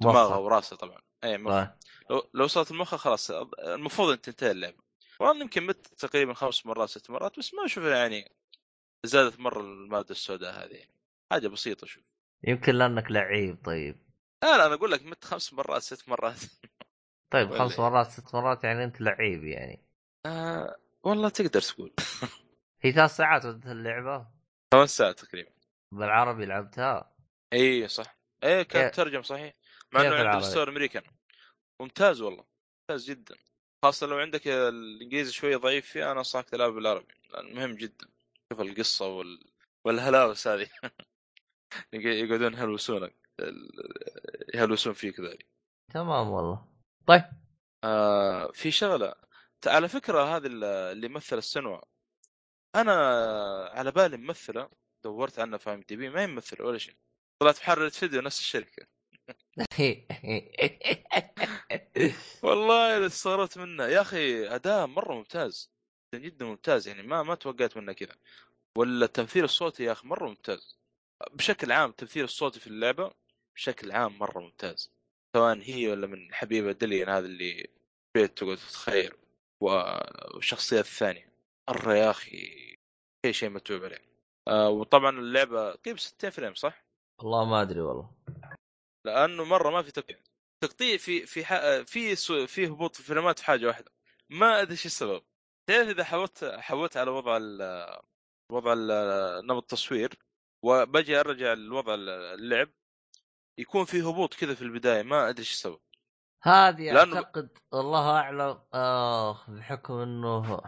دماغها وراسها طبعا. أي مخ. لو لو وصلت المخ خلاص المفروض إن تنتهي اللعبة. والله يمكن مت تقريبا خمس مرات ست مرات بس ما أشوف يعني زادت مرة المادة السوداء هذه. حاجة بسيطة شوف يمكن لأنك لعيب طيب. لا لا أنا أقول لك مت خمس مرات ست مرات. طيب خمس مرات ست مرات يعني أنت لعيب يعني. آه والله تقدر تقول. هي ثلاث ساعات اللعبة؟ خمس ساعات تقريبا. بالعربي لعبتها؟ إي صح. إيه كانت ترجم صحيح. مع إنه عند الستور أمريكان. ممتاز والله ممتاز جدا. خاصة لو عندك الإنجليزي شوية ضعيف فيه أنا أنصحك تلعب بالعربي لأن مهم جدا. شوف القصة وال... والهلاوس هذه. يقعدون يهلوسونك يهلوسون فيك ذولي. تمام والله. طيب. آه في شغلة. على فكرة هذه اللي مثل السنوى أنا على بالي ممثلة دورت عنها في أم دي بي ما هي ممثلة ولا شيء. طلعت محررة فيديو نفس الشركة. والله استغربت منه يا أخي أداء مرة ممتاز. جدا جدا ممتاز يعني ما ما توقعت منه كذا. ولا التمثيل الصوتي يا أخي مرة ممتاز. بشكل عام التمثيل الصوتي في اللعبة بشكل عام مرة ممتاز. سواء هي ولا من حبيبه دليان هذا اللي بيت تقعد تتخيل. والشخصيات الثانية. مره يا أخي شيء شيء متعوب عليه. آه وطبعا اللعبة قريب 60 frame صح؟ والله ما أدري والله. لأنه مرة ما في تقطيع. تقطيع في في ح... في سو... في هبوط في الفريمات في حاجة واحدة. ما أدري إيش السبب. تعرف إذا حولت حولت على وضع ال... وضع ال... نمط التصوير وبجي أرجع لوضع اللعب يكون في هبوط كذا في البداية ما أدري إيش السبب. هذه لأنه... أعتقد الله أعلم. آه بحكم إنه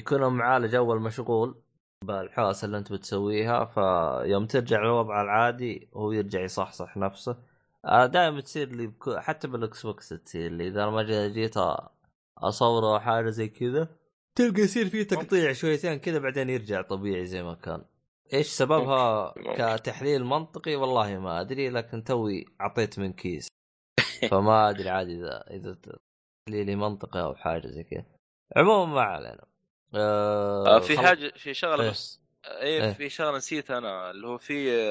يكون معالج أول مشغول بالحوسه اللي أنت بتسويها فيوم ترجع للوضع العادي هو يرجع يصحصح نفسه. آه، دائما تصير لي بكو... حتى بال Xbox تصير لي. إذا ما جيت اصور أو حاجة زي كذا تلقى يصير فيه تقطيع شويتين كذا بعدين يرجع طبيعي زي ما كان. إيش سببها كتحليل منطقي؟ والله ما أدري لكن توي أعطيت من كيس. فما أدري عادي إذا إذا تحليلي منطقي أو حاجة زي كذا. عموما ما علينا. آه, آه، في حاجة في شغلة إيه. بس. اي إيه. في شغلة نسيت أنا اللي هو في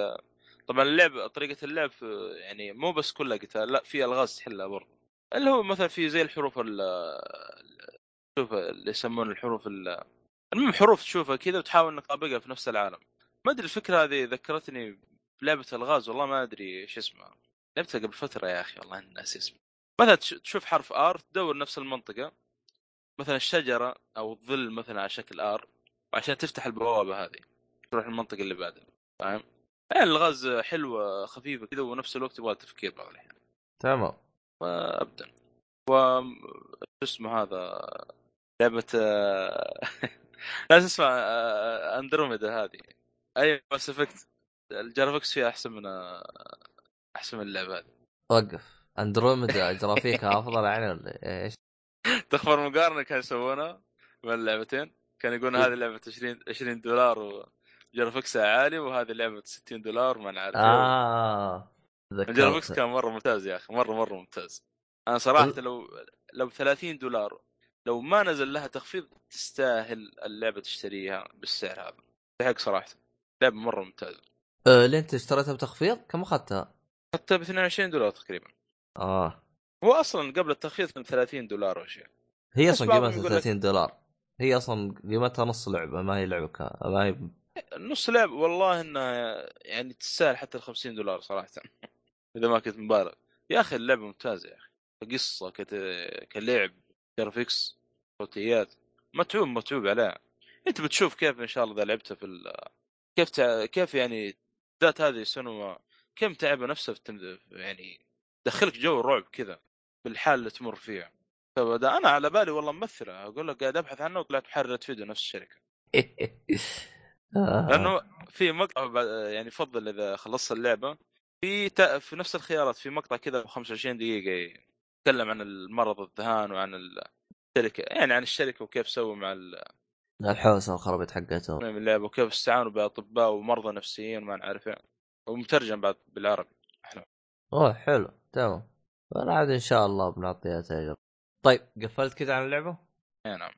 طبعا اللعب طريقة اللعب يعني مو بس كلها قتال لا في ألغاز تحلها برضه. اللي هو مثلا في زي الحروف شوف اللي يسمون الحروف المهم حروف تشوفها كذا وتحاول إنك تطابقها في نفس العالم. ما أدري الفكرة هذه ذكرتني بلعبة الغاز والله ما أدري إيش اسمها. لعبتها قبل فترة يا أخي والله ناسي اسمها مثلا تشوف حرف R تدور نفس المنطقة. مثلا الشجرة أو الظل مثلا على شكل R عشان تفتح البوابة هذه. تروح المنطقة اللي بعدها فاهم؟ يعني الغاز حلوة خفيفة كذا ونفس الوقت يبغى تفكير بعض الأحيان. تمام. فأبدأ. و شو اسمه هذا؟ لعبة لا تسمع آه، اندروميدا هذه. اي Mass Effect ال graphics فيها أحسن من أحسن من اللعبة هذه. وقف. Andromeda graphic ها أفضل يعني ولا إيش؟ تخبر مقارنة كانوا يسوونها بين اللعبتين. كان يقولون هذه لعبه 20 20 دولار و graphics ها عالي وهذه لعبه 60 دولار ما نعرف. إيه. آه الجرافكس كان مرة ممتاز يا أخي مرة مرة ممتاز. أنا صراحة لو لو 30 دولار لو ما نزل لها تخفيض تستاهل اللعبة تشتريها بالسعر هذا. تستحق صراحة. لعبه مرة ممتازه ليه أنت اشتريتها بتخفيض؟ كم أخذتها؟ حتى ب 22 دولار تقريبا. آه. هو أصلا قبل التخفيض كان 30 دولار أو شيء. هي أصلا قيمتها يقول لك- 30 دولار. هي أصلا قيمتها نص لعبة ما هي لعبه كا... ما هي نص لعب والله انها يعني تستاهل حتى ال 50 دولار صراحة. إذا ما كنت مبالغ. يا أخي اللعبه ممتازه يا أخي. كقصه كت... كلعب graphics صوتيات. متعوب متعوب عليها. أنت بتشوف كيف إن شاء الله إذا لعبتها في ال... كيف تع... كيف يعني ذات هذه سينما كم تعب نفسه في التم... يعني دخلك جو الرعب كذا بالحال اللي تمر فيها فبدا أنا على بالي والله ممثلة أقول لك قاعد أبحث عنه وطلعت محررة فيديو نفس الشركة آه. لأنه في مقطع يعني يفضل إذا خلصت اللعبة في تا... في نفس الخيارات في مقطع كذا 25 دقيقة يتكلم عن المرض الذهان وعن الشركة يعني عن الشركة وكيف سووا مع ال- الحوسة والخرابيط حقتهم. من اللعبه وكيف استعانوا بأطباء ومرضى نفسيين وما نعرف إيه ومترجم بعد بالعربي. أوه حلو. تمام. أنا عاد إن شاء الله بنعطيها تجربه طيب قفلت كذا عن اللعبة؟ اي نعم.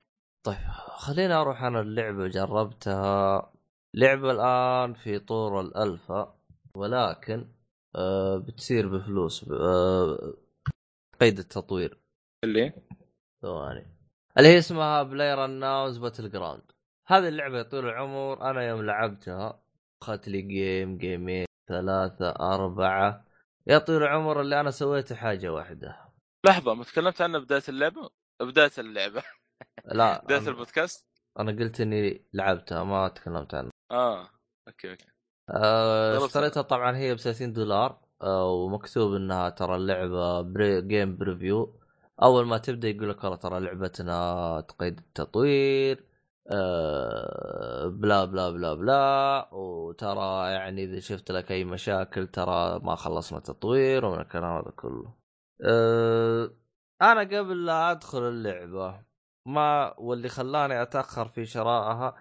طيب خليني أروح أنا اللعبة جربتها. لعبة الآن في طور الألفا ولكن آه بتصير بفلوس آه قيد التطوير. اللي؟ ثواني. اللي هي اسمها PlayerUnknown's Battlegrounds هذه اللعبة يا طويل العمر أنا يوم لعبتها أخذت لي game جيمين ثلاثة أربعة. يا طويل العمر اللي أنا سويته حاجة واحدة. لحظة ما تكلمت عنه بداية اللعبة؟ بداية اللعبة. لا بداية أنا, البودكاست؟ أنا قلت إني لعبتها ما تكلمت عنها. آه okay okay. آه،. اشتريتها طبعا هي ب 30 دولار آه، ومكتوب إنها ترى اللعبة بري game preview أول ما تبدأ يقول لك والله ترى لعبتنا قيد التطوير آه، blah blah blah blah وترى يعني إذا شفت لك أي مشاكل ترى ما خلصنا تطوير ومن الكلام هذا كله. آه، أنا قبل لا أدخل اللعبة ما واللي خلاني أتأخر في شرائها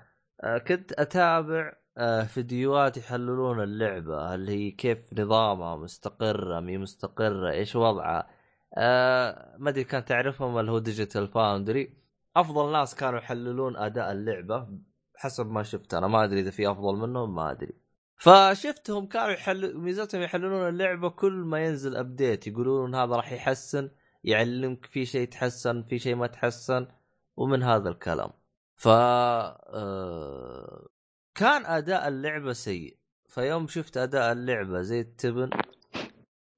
آه، كنت أتابع آه، فيديوهات يحللون اللعبة هل هي كيف نظامها مستقرة مي مستقرة إيش وضعها. آه ما أدري كان تعرفهم اللي هو Digital Foundry أفضل ناس كانوا يحللون أداء اللعبة حسب ما شفت. أنا ما أدري إذا في أفضل منهم ما أدري. فشفتهم كانوا يحل ميزتهم يحللون اللعبة كل ما ينزل update يقولون هذا راح يحسن يعلمك في شيء تحسن في شيء ما تحسن ومن هذا الكلام. ف آه، كان أداء اللعبة سيء. فيوم شفت أداء اللعبة زي التبن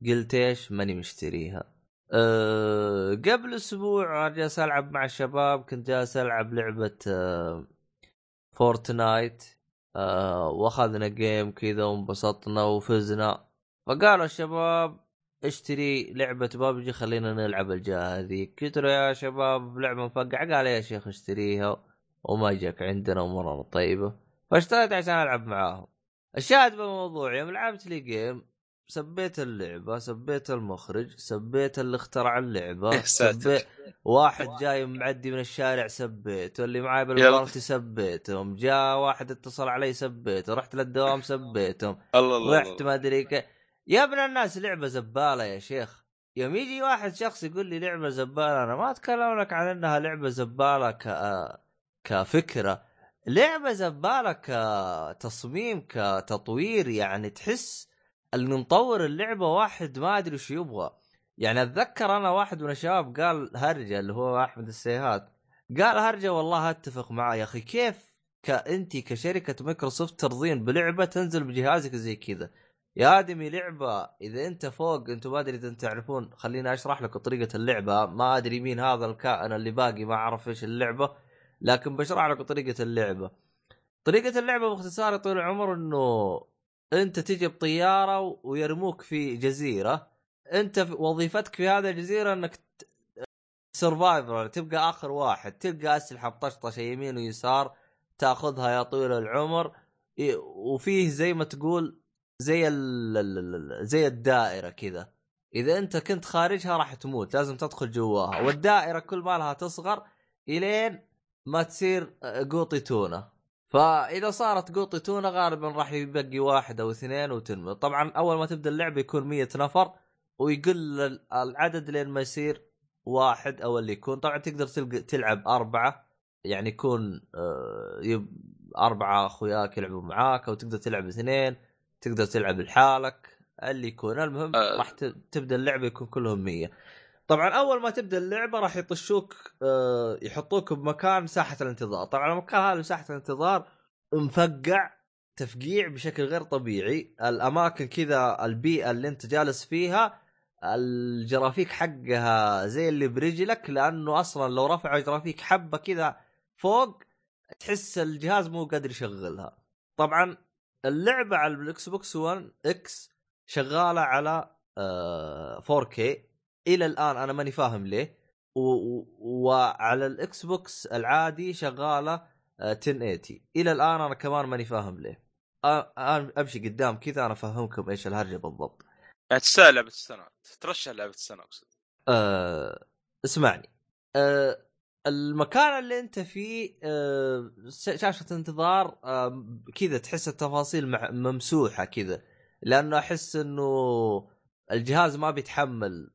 قلت إيش؟ ماني مشتريها. أه قبل أسبوع أنا جالس ألعب مع الشباب كنت جالس ألعب لعبة أه Fortnite أه وأخذنا game كذا وانبسطنا وفزنا. فقالوا الشباب اشتري لعبة بابجي خلينا نلعب الجهة هذيك قلت له يا شباب لعبة مفقعة. قال يا شيخ اشتريها وما جاك عندنا ومرة طيبة. فاشتريت عشان ألعب معاهم. الشاهد بالموضوع يوم لعبت لي game سبيت اللعبة سبيت المخرج سبيت اللي اخترع اللعبة. سبيت واحد جاي معدي من الشارع سبيته اللي معاي. بال party سبيتهم جاء واحد اتصل علي سبيته رحت للدوام سبيتهم الله الله, رحت. ما أدري كيف يا ابن الناس لعبة زبالة يا شيخ يوم يجي واحد شخص يقول لي لعبة زبالة أنا ما أتكلم لك عن إنها لعبة زبالة ك كفكرة لعبة زبالة كتصميم كتطوير يعني تحس اللي مطور اللعبة واحد ما أدري وش يبغى. يعني أتذكر أنا واحد من الشباب قال هرجة اللي هو أحمد السيهات قال هرجة والله أتفق معاه يا أخي كيف كانت كشركة مايكروسوفت ترضين بلعبة تنزل بجهازك زي كذا؟ يا آدمي لعبة إذا أنت فوق أنتم ما أدري إذا تعرفون خليني أشرح لكم طريقة اللعبة ما أدري مين هذا الكائن اللي باقي ما أعرف إيش اللعبة لكن بشرح لكم طريقة اللعبة. طريقة اللعبة باختصار يا طويل العمر إنه انت تجي بطيارة ويرموك في جزيرة انت وظيفتك في هذه الجزيرة انك سرفايفر تبقى آخر واحد تلقى أسلحة مطشطشه يمين ويسار تأخذها يا طويل العمر وفيه زي ما تقول زي زي الدائرة كذا. إذا أنت كنت خارجها راح تموت لازم تدخل جواها والدائرة كل ما لها تصغر إلين ما تصير قوطي تونة. فإذا صارت قوطي تونه غالبا راح يبقي واحد أو اثنين وتنمو طبعا أول ما تبدأ اللعبه يكون مية نفر ويقل ال- العدد لين ما يصير واحد أو اللي يكون. طبعا تقدر تلقى تلعب أربعة يعني يكون آه، يب، أربعة أخوياك يلعبوا معاك أو تقدر تلعب اثنين تقدر تلعب لحالك اللي يكون. المهم آه. راح تبدأ اللعبه يكون كلهم مية. طبعا أول ما تبدأ اللعبة راح يطشوك آه، يحطوك بمكان ساحة الانتظار. طبعا المكان هذا ساحه الانتظار مفقع تفقيع بشكل غير طبيعي. الأماكن كذا البيئة اللي أنت جالس فيها ال graphics حقها زي اللي برجلك لأنه أصلا لو رفعوا graphics حبة كذا فوق تحس الجهاز مو قادر يشغلها. طبعا اللعبة على الإكس بوكس 1 إكس شغالة على آه 4K إلى الآن أنا ماني فاهم ليه. و- و- وعلى الإكس بوكس العادي شغالة آه 1080 إلى الآن أنا كمان ماني فاهم ليه. آه، أنا أمشي قدام كذا أنا أفهمكم إيش الهرجة بالضبط. تستاهل لعبة السنة. ترشح لعبة السنة أقصد. آه اسمعني. آه المكان اللي أنت فيه آه ش- شاشة انتظار آه كذا تحس التفاصيل مع- ممسوحة كذا. لأنه أحس إنه الجهاز ما بيتحمل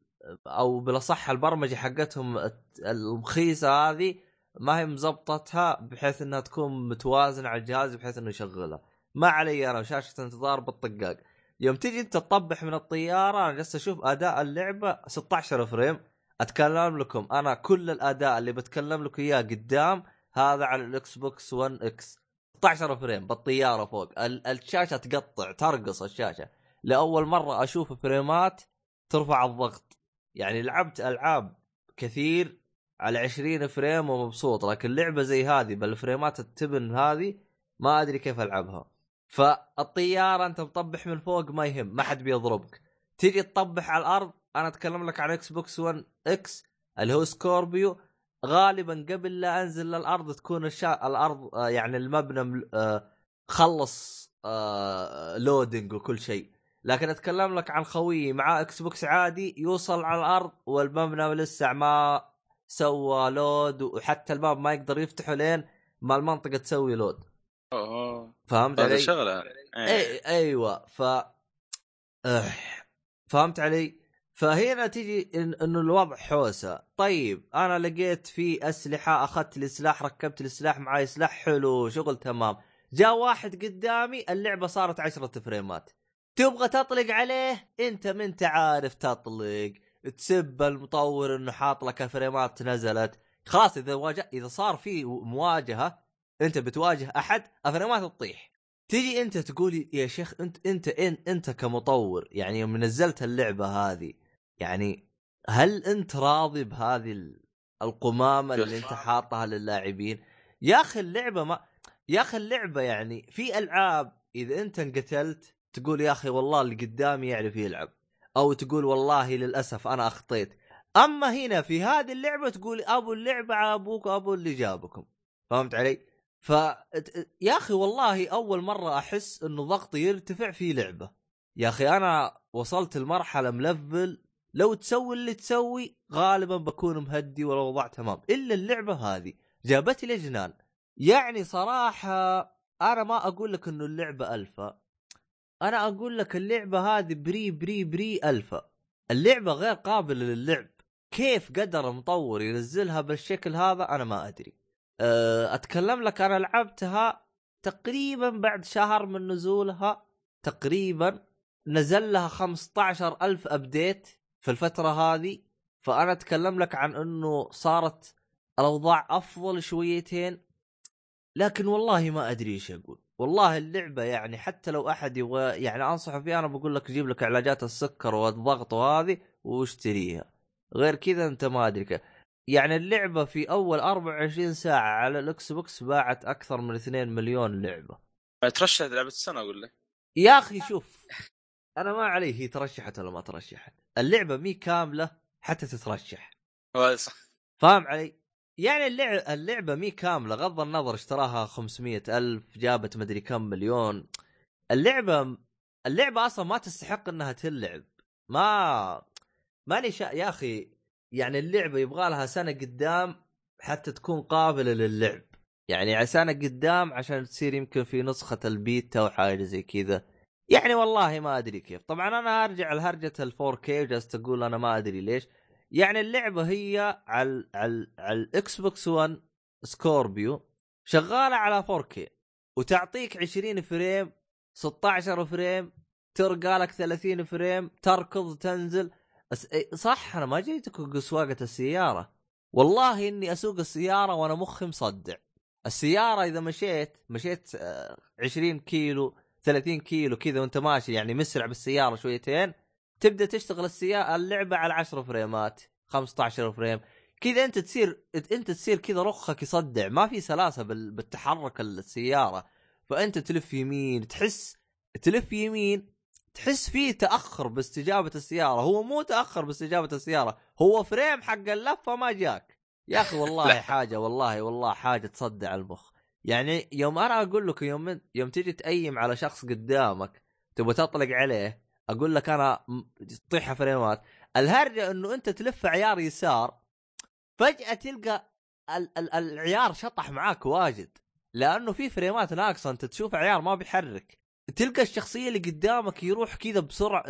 أو بالأصح البرمجة حقتهم الرخيصه هذه ما هي مزبطتها بحيث إنها تكون متوازنة على الجهاز بحيث إنه يشغلها. ما علي أنا شاشة انتظار بالطقاق. يوم تجي أنت تطبح من الطيارة أنا جالس أشوف أداء اللعبة 16 frame. أتكلم لكم أنا كل الأداء اللي بتكلم لكم إياه قدام هذا على الإكس بوكس 1 إكس. 16 frame بالطيارة فوق. ال- الشاشة تقطع ترقص الشاشة. لأول مرة أشوف فريمات ترفع الضغط. يعني لعبت ألعاب كثير على 20 frame ومبسوط لكن لعبة زي هذه بالفريمات التبن هذه ما أدري كيف ألعبها. فالطيارة أنت مطبح من فوق ما يهم ما حد بيضربك. تيجي تطبح على الأرض أنا أتكلم لك عن إكس بوكس 1 إكس اللي هو سكوربيو غالبا قبل لا أنزل للأرض تكون الشا... الأرض آه، يعني المبنى آه، خلص آه، loading وكل شيء. لكن أتكلم لك عن خويي مع إكس بوكس عادي يوصل على الأرض والمبنى لسه ما سوى load وحتى الباب ما يقدر يفتحه لين ما المنطقة تسوي لود. أوه. فهمت علي؟ شغلة. يعني اي أيوه. ف آه. فهمت علي؟ فهنا تجي إن إنه الوضع حوسة، طيب أنا لقيت في أسلحة أخذت لي سلاح ركبت لي سلاح معي سلاح حلو شغل تمام، جاء واحد قدامي اللعبة صارت عشرة فريمات، تبغى تطلق عليه انت ما انت عارف تطلق، تسب المطور انه حاط لك الفريمات نزلت، خلاص إذا واجه إذا صار في مواجهة انت بتواجه أحد الفريمات تطيح. تيجي انت تقول يا شيخ انت انت إن انت كمطور يعني يوم نزلت اللعبة هذه يعني هل انت راضي بهذه ال- القمامة اللي انت حاطها للاعبين؟ يا أخي اللعبة ما يا أخي اللعبة يعني في ألعاب إذا انت انقتلت تقول يا أخي والله اللي قدامي يعرف يلعب أو تقول والله للأسف أنا أخطيت. أما هنا في هذه اللعبة تقول أبو اللعبة على أبوك وابو اللي جابكم. فهمت علي؟ ف يا أخي والله أول مرة أحس إنه ضغطي يرتفع في لعبة. يا أخي أنا وصلت لمرحلة ملفل لو تسوي اللي تسوي غالبا بكون مهدي والوضع تمام. إلا اللعبة هذه جابت لي جنان يعني صراحة أنا ما أقول لك إنه اللعبة الفا أنا أقول لك اللعبة هذه pre pre pre alpha. اللعبة غير قابلة للعب كيف قدر مطور ينزلها بالشكل هذا أنا ما أدري. أه، أتكلم لك أنا لعبتها تقريبا بعد شهر من نزولها. تقريبا نزل لها 15 ألف أبديت في الفترة هذه. فأنا أتكلم لك عن أنه صارت الأوضاع أفضل شويتين. لكن والله ما أدري إيش أقول. والله اللعبة يعني حتى لو أحد يبغى يعني أنصحه فيها أنا بقول لك جيب لك علاجات السكر والضغط وهذه واشتريها. غير كذا أنت ما كيف. يعني اللعبة في أول 24 ساعة على الإكس بوكس باعت أكثر من 2 مليون لعبة. ترشحت لعبة السنة أقول لك؟ يا أخي شوف أنا ما علي هي ترشحت ولا ما ترشحت. اللعبة مي كاملة حتى تترشح. صح. فاهم علي؟ يعني اللعبة, اللعبة مي كاملة غض النظر اشتراها 500 ألف جابت مدري كم مليون. اللعبة اللعبة أصلا ما تستحق أنها تلعب. ما ماني شا... يا أخي يعني اللعبة يبغى لها سنة قدام حتى تكون قابلة للعب. يعني سنة قدام عشان تصير يمكن في نسخة البيتا أو حاجة زي كذا. يعني والله ما أدري كيف. طبعا أنا أرجع لهرجة ال 4K وجالس تقول أنا ما أدري ليش. يعني اللعبة هي على على على الاكس بوكس 1 سكوربيو شغالة على 4K وتعطيك 20 frame 16 frame ترقى لك 30 frame تركض تنزل. صح أنا ما جيتك سواقه السيارة والله إني أسوق السيارة وأنا مخي مصدع السيارة إذا مشيت مشيت 20 كيلو 30 كيلو كذا وأنت ماشي يعني مسرع بالسيارة شويتين تبدأ تشتغل السيارة اللعبة على 10 فريمات 15 frame. كذا أنت تصير أنت تصير كذا مخك يصدع. ما في سلاسة بالتحرك السيارة. فأنت تلف يمين تحس تلف يمين تحس فيه تأخر باستجابة السيارة. هو مو تأخر باستجابة السيارة هو frame حق اللفة ما جاك. يا أخي والله حاجة والله والله حاجة تصدع المخ. يعني يوم أنا أقول لك يوم يوم تجي تأيم على شخص قدامك تبغى تطلق عليه أقول لك أنا تطيح فريمات الهرجة إنه أنت تلف عيار يسار فجأة تلقى ال- ال- العيار شطح معاك واجد. لأنه في فريمات ناقصة أنت تشوف عيار ما بيحرك. تلقى الشخصية اللي قدامك يروح كذا بسرعة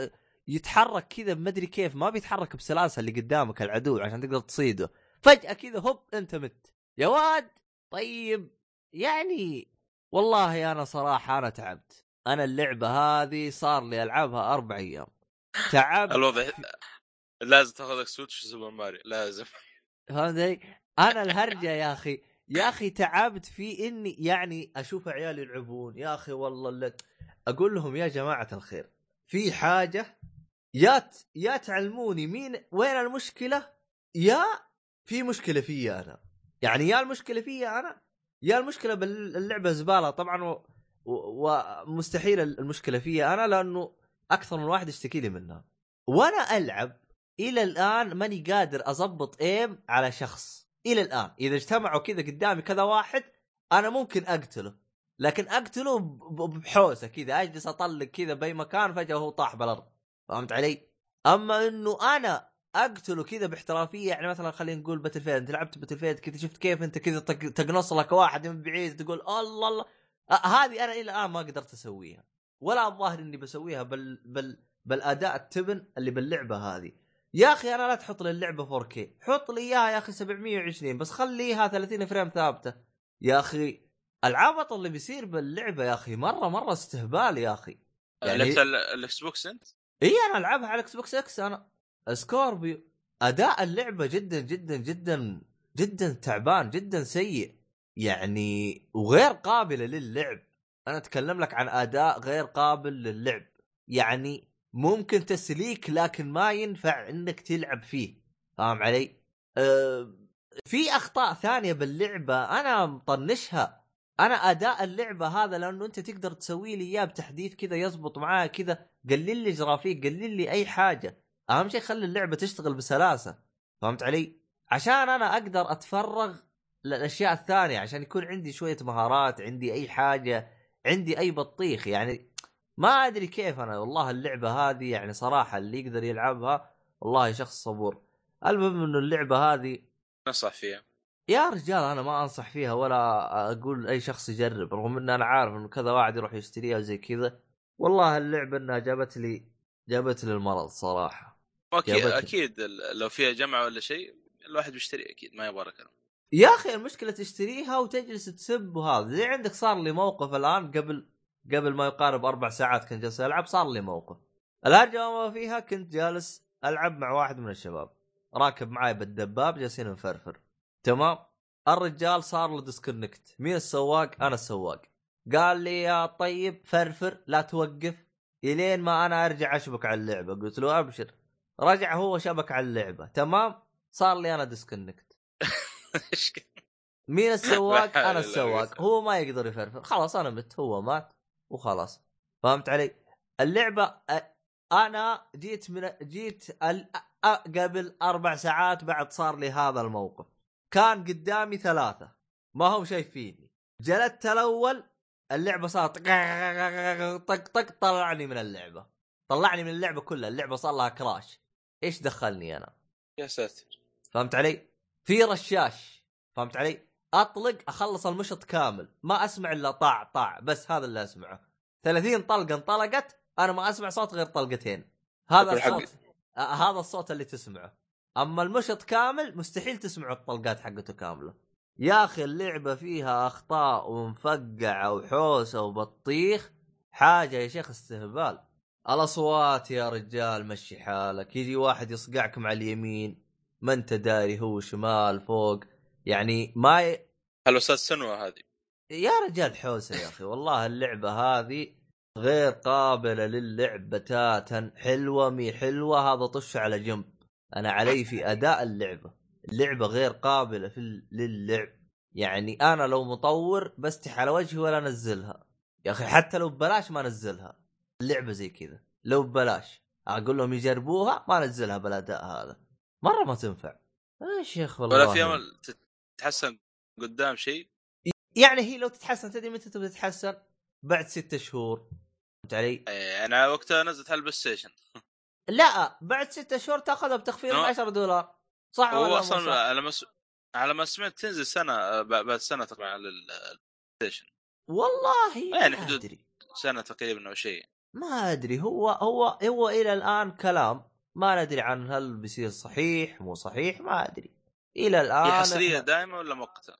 يتحرك كذا ما أدري كيف ما بيتحرك بسلاسة اللي قدامك العدو عشان تقدر تصيده. فجأة كذا هوب أنت مت. يا واد! طيب يعني والله أنا صراحة أنا تعبت. أنا اللعبة هذه صار لي ألعبها أربع أيام. تعبت. الوضع لازم تاخذ سويتش سوبر ماريو لازم. فهمت علي؟ أنا الهرجة يا أخي يا أخي تعبت في إني يعني أشوف عيالي يلعبون. يا أخي والله اللي أقول لهم يا جماعة الخير في حاجة؟ يا يا تعلموني مين وين المشكلة؟ يا في مشكلة في أنا. يعني يا المشكلة في أنا يا المشكلة باللعبة زبالة. طبعا. ومستحيل المشكلة في أنا لأنه أكثر من واحد يشتكي لي منها. وأنا ألعب إلى الآن ماني قادر أضبط aim على شخص. إلى الآن. إذا اجتمعوا كذا قدامي كذا واحد أنا ممكن أقتله. لكن أقتله بحوسة كذا. أجلس أطلق كذا بأي مكان فجأة هو طاح بالأرض. فهمت علي؟ أما إنه أنا أقتله كذا باحترافية يعني مثلا خلينا نقول باتل فيلد أنت لعبت باتل فيلد كذا شفت كيف أنت كذا تقنص لك واحد من بعيد تقول الله الله. هذه أنا إلى الآن ما قدرت أسويها. ولا الظاهر إني بسويها بل بل بالأداء التبن اللي باللعبة هذه. يا أخي أنا لا تحط لي اللعبة 4K حط لي إياها يا أخي 720 بس خليها 30 frame ثابتة. يا أخي العبط اللي بيصير باللعبة يا أخي مرة مرة استهبال يا أخي. يعني لعبت الاكس بوكس أنت؟ إي أنا ألعبها على الاكس بوكس إكس أنا سكوربيو. أداء اللعبة جدا جدا جدا جدا تعبان جدا سيء. يعني وغير قابله للعب. أنا أتكلم لك عن أداء غير قابل للعب. يعني ممكن تسليك لكن ما ينفع إنك تلعب فيه. فاهم علي؟ أه في أخطاء ثانية باللعبة أنا مطنشها. أنا أداء اللعبة هذا لأنه أنت تقدر تسوي لي إياه بتحديث كذا يزبط معاه كذا قلل لي جرافيك قلل لي أي حاجة. أهم شيء خلي اللعبة تشتغل بسلاسة. فهمت علي؟ عشان أنا أقدر أتفرغ للاشياء الثانية عشان يكون عندي شوية مهارات عندي أي حاجة عندي أي بطيخ يعني ما أدري كيف أنا والله اللعبة هذه يعني صراحة اللي يقدر يلعبها والله شخص صبور. المهم إنه اللعبة هذه نصح فيها. يا رجال أنا ما أنصح فيها ولا أقول أي شخص يجرب رغم إن أنا عارف إنه كذا واحد يروح يشتريها زي كذا. والله اللعبة إنها جابت لي جابت لي المرض صراحة. okay أكيد لو فيها جمعه ولا شيء الواحد بيشتري أكيد ما يبغى كلام. يا أخي المشكلة تشتريها وتجلس تسب وهذا. زي عندك صار لي موقف الآن قبل قبل ما يقارب أربع ساعات كنت جالس ألعب صار لي موقف. الهرجه ما فيها كنت جالس ألعب مع واحد من الشباب. راكب معاي بالدباب جالسين نفرفر. تمام؟ الرجال صار له disconnect مين السواق؟ أنا السواق. قال لي يا طيب فرفر لا توقف. إلين ما أنا أرجع أشبك على اللعبة. قلت له أبشر. رجع هو شبك على اللعبة. تمام؟ صار لي أنا disconnect مين السواق؟ أنا السواق. هو ما يقدر يفرفر. خلاص أنا مت. هو مات وخلاص. فهمت علي؟ اللعبة أنا جيت من جيت قبل أربع ساعات بعد صار لي هذا الموقف. كان قدامي ثلاثة. ما هم شايفيني. جلدت الأول اللعبة صارت طق طق طلعني من اللعبة. طلعني من اللعبة كلها. اللعبة صار لها كراش. إيش دخلني أنا؟ يا ساتر. فهمت علي؟ في رشاش فهمت علي؟ أطلق أخلص المشط كامل. ما أسمع إلا طاع طاع بس هذا اللي أسمعه. 30 طلقة انطلقت أنا ما أسمع صوت غير طلقتين. هذا الصوت آه هذا الصوت اللي تسمعه. أما المشط كامل مستحيل تسمعوا الطلقات حقته كاملة. يا أخي اللعبة فيها أخطاء ومفقعة وحوسة وبطيخ. حاجة يا شيخ استهبال. الأصوات يا رجال مشي حالك. يجي واحد يصقعك مع اليمين. ما انت داري هو شمال فوق. يعني ما ي... هل أستاذ سنوة هذه. يا رجال حوسة يا أخي والله اللعبة هذه غير قابلة للعب بتاتا. حلوة مي حلوة هذا طش على جنب. أنا علي في أداء اللعبة. اللعبة غير قابلة في للعب. يعني أنا لو مطور بستح على وجهي ولا أنزلها. يا أخي حتى لو ببلاش ما أنزلها. اللعبة زي كذا. لو ببلاش. أقول لهم يجربوها ما أنزلها بالأداء هذا. مرة ما تنفع إيش يا اخ والله ولا في أمل تتحسن قدام شيء يعني هي لو تتحسن تدري متى تبدأ تتحسن؟ بعد ستة شهور فهمت علي؟ إيه، أنا وقتها نزلت على ال PlayStation لا بعد ستة شهور تأخذها بتخفيض أبو 10 دولار صح ولا أصلا؟ على ما. على ما سمعت تنزل سنة آه، بعد سنة تقريبا على ال PlayStation والله يعني حدود. سنة تقريبا أو شيء ما أدري هو هو هو إلى الآن كلام ما ندري عن هل بيصير صحيح مو صحيح ما أدري إلى الآن هي حصريه دائما ولا مؤقتة؟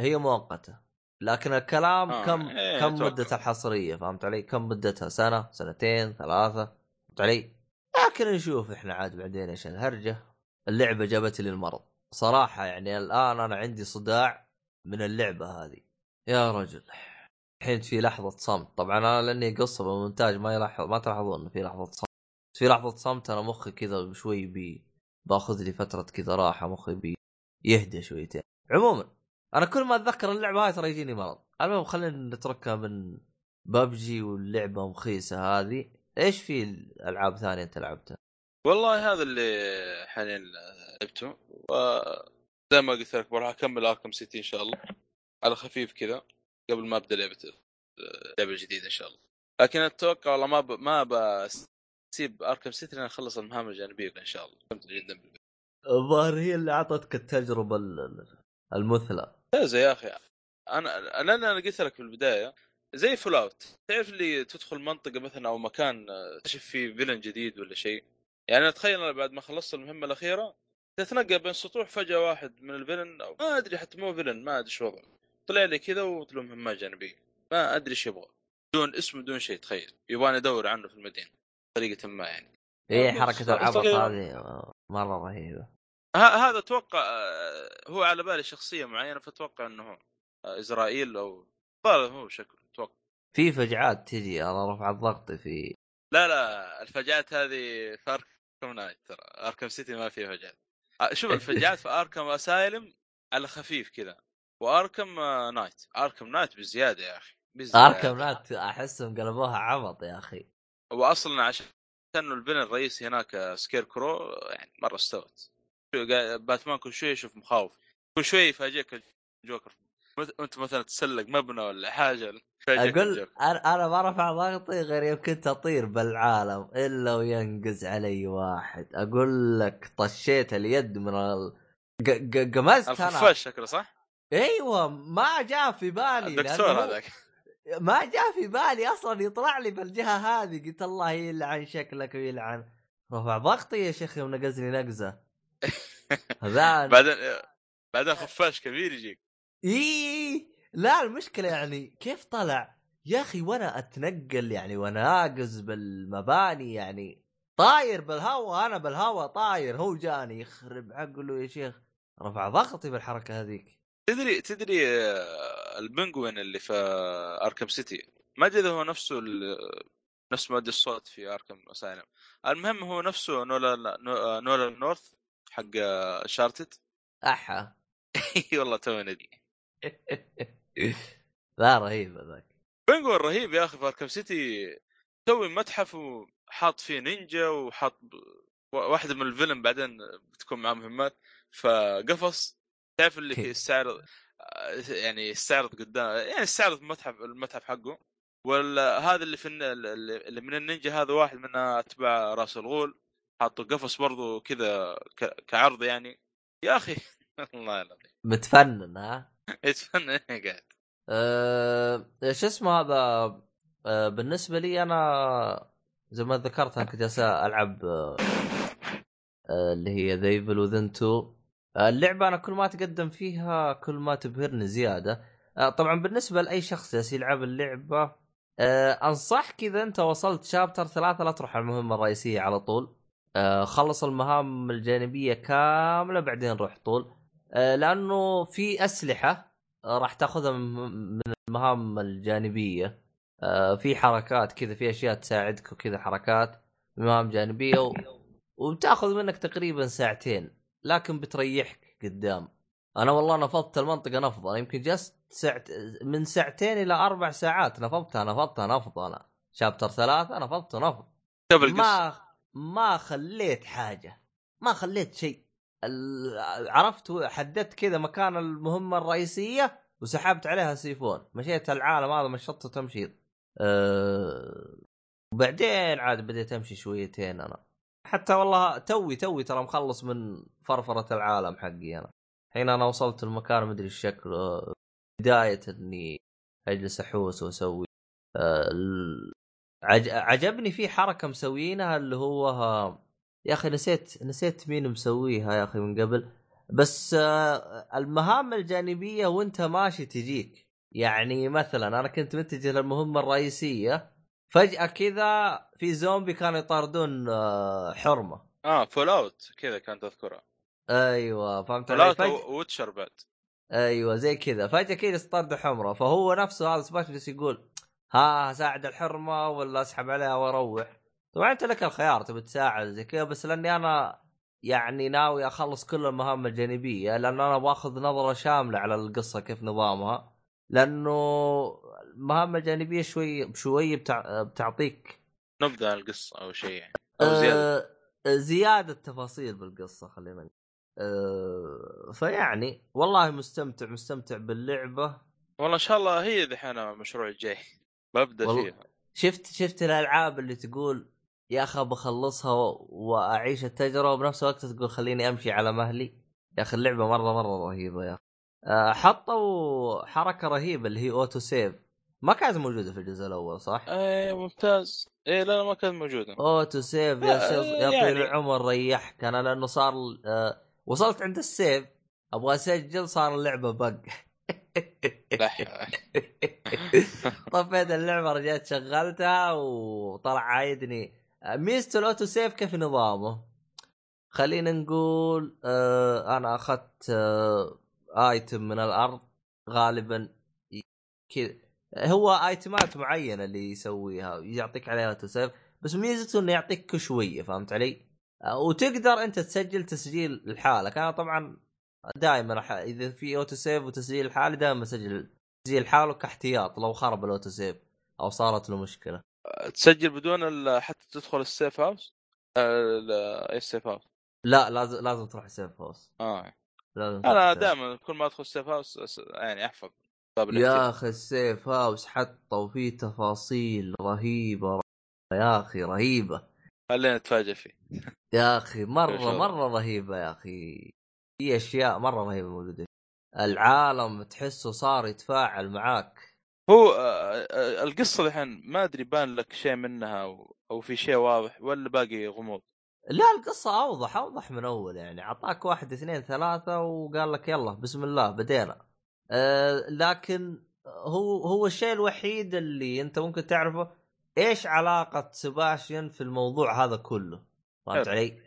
هي مؤقتة لكن الكلام آه، كم إيه، كم. مده الحصرية فهمت علي؟ كم مدتها سنة سنتين ثلاثة فهمت علي؟ لكن نشوف إحنا عاد بعدين إيش الهرجة اللعبة جابت لي المرض صراحة يعني الآن أنا عندي صداع من اللعبة هذه يا رجل الحين في لحظة صمت طبعا أنا لأني قصة بالمونتاج ما يلاحظ ما تلاحظون في لحظة صمت في لحظة صمت أنا مخي كذا شوي بي باخذ لي فترة كذا راحة مخي بي يهدى شويتين. عموما أنا كل ما أتذكر اللعبة هاي ترى يجيني مرض. المهم خلينا نتركها من ببجي واللعبة مخيسة هذه. إيش في ألعاب ثانية أنت لعبتها؟ والله هذا اللي حاليا لعبته. وزي ما قلت لك بروح أكمل اركم سيتي إن شاء الله. على خفيف كذا قبل ما أبدأ لعبة اللعبه الجديده إن شاء الله. لكن أتوقع والله ما ب... ما بسيب Arkham City لين اخلص المهام الجانبية إن شاء الله. مستمتع جدا. الظاهر هي اللي أعطتك التجربة ال- المثلى. ممتازه يا أخي أنا لأن أنا قلت لك في البداية زي Fallout تعرف اللي تدخل منطقة مثلا أو مكان آه، تكتشف فيه villain جديد ولا شيء؟ يعني أتخيل أنا بعد ما خلصت المهمة الأخيرة تتنقل بين سطوح فجأة واحد من ال villain أو ما أدري حتى مو villain ما أدري شو وضعه. طلع لي كذا وطلع مهمات جانبية. ما أدري إيش يبغى. دون اسم بدون شيء تخيل. يبغاني أدور عنه في المدينة. بطريقة ما يعني. إيه بس حركة العبط. هذه مرة رهيبة. هذا أتوقع آه، هو على بالي شخصية معينة فأتوقع إنه آه، إسرائيل أو ظاهر هو شكله أتوقع. في فجعات تجي أنا رفع الضغط في لا لا الفجعات هذه في اركم نايت ترى اركم سيتي ما فيها فجعات. آه، شوف الفجعات في اركم أسايلم على خفيف كذا و Arkham Knight. Arkham Knight بزيادة يا أخي بزيادة. Arkham Knight أحسهم قلبوها عبط يا أخي. واصلا عشان انه ال villain الرئيسي هناك Scarecrow يعني مرة استوت باتمان كل شوي يشوف مخاوف. كل شوي يفاجئك الجوكر. أنت مثلا تسلق مبنى ولا حاجة أقول. أنا أنا ما رفع ضغطي غير يوم كنت اطير بالعالم إلا وينقز علي واحد. أقول لك طشيت اليد من ال... قمزت أنا. الخفاش شكله صح؟ أيوه ما جاء في بالي الدكتور هو- هذاك. ما جاء في بالي أصلا يطلع لي بالجهة هذه. قلت الله يلعن شكلك ويلعن. رفع ضغطي يا شيخ يوم نقزني نقزة. هذا بعدين بعدين خفاش كبير يجيك. اي لا المشكلة يعني كيف طلع؟ يا أخي وأنا أتنقل يعني وأنا أقز بالمباني يعني طاير بالهواء أنا بالهواء طاير. هو جاني يخرب عقله يا شيخ. رفع ضغطي بالحركة هذيك. تدري تدري آه، ال Penguin اللي في Arkham City؟ ما أدري هو نفسه ال- نفس مؤدي الصوت في Arkham Asylum المهم هو نفسه Nolan No- Nolan North حق Uncharted أحا. إي والله تو ندري لا رهيب ذاك بنجوين رهيب يا أخي في أركم سيتي. تسوي متحف وحاط فيه نينجا وحاط واحدة من الفيلم بعدين بتكون معاه مهمات. فقفص تعرف اللي كيف؟ يستعرض يعني يستعرض قدام يعني يستعرض المتحف المتحف حقه ولا هذا اللي في اللي من النينجا هذا واحد من أتباع رأس الغول حاطه قفص برضو كذا كعرض يعني. يا أخي الله العظيم. متفنن ها؟ يتفنن قاعد. أه... شو اسمه هذا؟ أه... بالنسبة لي أنا زي ما ذكرت أنا كنت ألعب. أه... اللي هي The Evil Within 2 اللعبة أنا كل ما أتقدم فيها كل ما تبهرني زيادة أه... طبعا بالنسبة لأي شخص جالس يلعب اللعبة أه... أنصحك إذا أنت وصلت chapter ثلاثة لا تروح على المهمة الرئيسية على طول. خلص المهام الجانبية كاملة بعدين روح طول. لأنه في أسلحة راح تأخذها من المهام الجانبية آه، في حركات كذا في أشياء تساعدك وكذا حركات مهام جانبية و... وبتاخذ منك تقريبا ساعتين لكن بتريحك قدام. أنا والله نفضت المنطقة نفض أنا يمكن جلست ساعت من ساعتين إلى أربع ساعات نفضتها نفضتها نفض أنا. شابتر ثلاثة نفضته نفض ما ما خليت حاجة ما خليت شيء. عرفت حددت كذا مكان المهمة الرئيسية وسحبت عليها سيفون مشيت العالم هذا مشطته تمشيط أه... وبعدين عاد بديت أمشي شويتين أنا. حتى والله توي توي ترى مخلص من فرفرة العالم حقي أنا. الحين أنا وصلت المكان مدري الشكل بداية إني أجلس أحوس وأسوي أه... عجبني في حركة مسوينها اللي هو. يا أخي نسيت نسيت مين مسويها يا أخي من قبل. بس آه، المهام الجانبية وأنت ماشي تجيك. يعني مثلا أنا كنت متجه للمهمة الرئيسية. فجأة كذا في زومبي كانوا يطاردون آه، حرمة. آه Fallout كذا كانت أذكرها. أيوه فهمت Fallout فجأة و Witcher بعد. أيوه زي كذا. فجأة كذا يطارد حرمة. فهو نفسه هذا Sebastian يقول ها اساعد الحرمة ولا أسحب عليها وأروح. طبعا أنت لك الخيار تبي تساعد زي كذا بس لأني أنا يعني ناوي أخلص كل المهام الجانبية لأن أنا باخذ نظرة شاملة على القصة كيف نظامها. لأنه المهام الجانبية شوي بشوي بتع... بتعطيك. نبذه عن القصة أو شيء يعني أو زيادة. آه، زيادة تفاصيل بالقصة خلينا نقول. آه، فيعني والله مستمتع مستمتع باللعبة. والله إن شاء الله هي دحين المشروع الجاي. ببدأ فيها. شفت شفت الألعاب اللي تقول يا أخي بخلصها و- وأعيش التجربة وبنفس الوقت تقول خليني أمشي على مهلي. يا أخي اللعبة مره مرة رهيبة يا أخي. آه، حطوا حركة رهيبة اللي هي أوتو سيف. ما كانت موجودة في الجزء الأول صح؟ إيه ممتاز. إيه لا لا ما كانت موجودة. auto save يا آه، save يا طويل يعني- العمر ريحك. أنا لأنه صار آه، وصلت عند ال save أبغى اسجل صار اللعبة bug طفيت اللعبة رجعت شغلتها وطلع عايدني ميزة ال auto save كيف نظامه؟ خلينا نقول آه أنا أخذت آه item من الأرض غالبا كذا. هو item ات معينة اللي يسويها يعطيك عليها auto save بس ميزته إنه يعطيك كل شوية فهمت علي؟ آه وتقدر أنت تسجل تسجيل لحالك. أنا طبعا دائما إذا في auto save وتسجيل لحالي دائما أسجل تسجيل حاله كاحتياط لو خرب ال auto save أو صارت له مشكلة. تسجل بدون حتى تدخل ال safe house آه، أي ال safe house لا لازم لازم تروح سيف هاوس آه. لازم أنا. دائما كل ما أدخل السيف هاوس يعني أحفظ. باب يا. أخي السيف هاوس حطوا فيه تفاصيل رهيبة يا أخي رهيبة. خلينا نتفاجئ فيه. يا أخي مرة. مرة رهيبة يا أخي. في أشياء مرة رهيبة موجودة. العالم تحسه صار يتفاعل معاك. هو آه، آه، القصة الحين ما أدري بان لك شيء منها أو, في شيء واضح ولا باقي غموض. لا القصة أوضح أوضح من أول يعني. أعطاك واحد اثنين ثلاثة وقال لك يلا بسم الله بدينا. أه لكن هو هو الشيء الوحيد اللي أنت ممكن تعرفه إيش علاقة سباشيان في الموضوع هذا كله فهمت. علي؟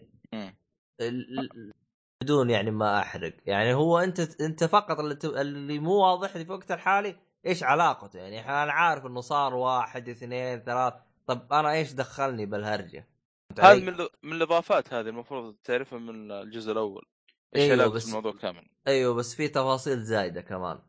بدون يعني ما أحرق يعني هو أنت أنت فقط اللي, ت- اللي مو واضح لي في وقت الحالي إيش علاقته يعني أنا عارف إنه صار واحد اثنين ثلاث طب أنا إيش دخلني بالهرجة علي؟ من من الإضافات هذه المفروض تعرفها من الجزء الأول علاقه بس- الموضوع كامل إيوه بس في تفاصيل زايدة كمان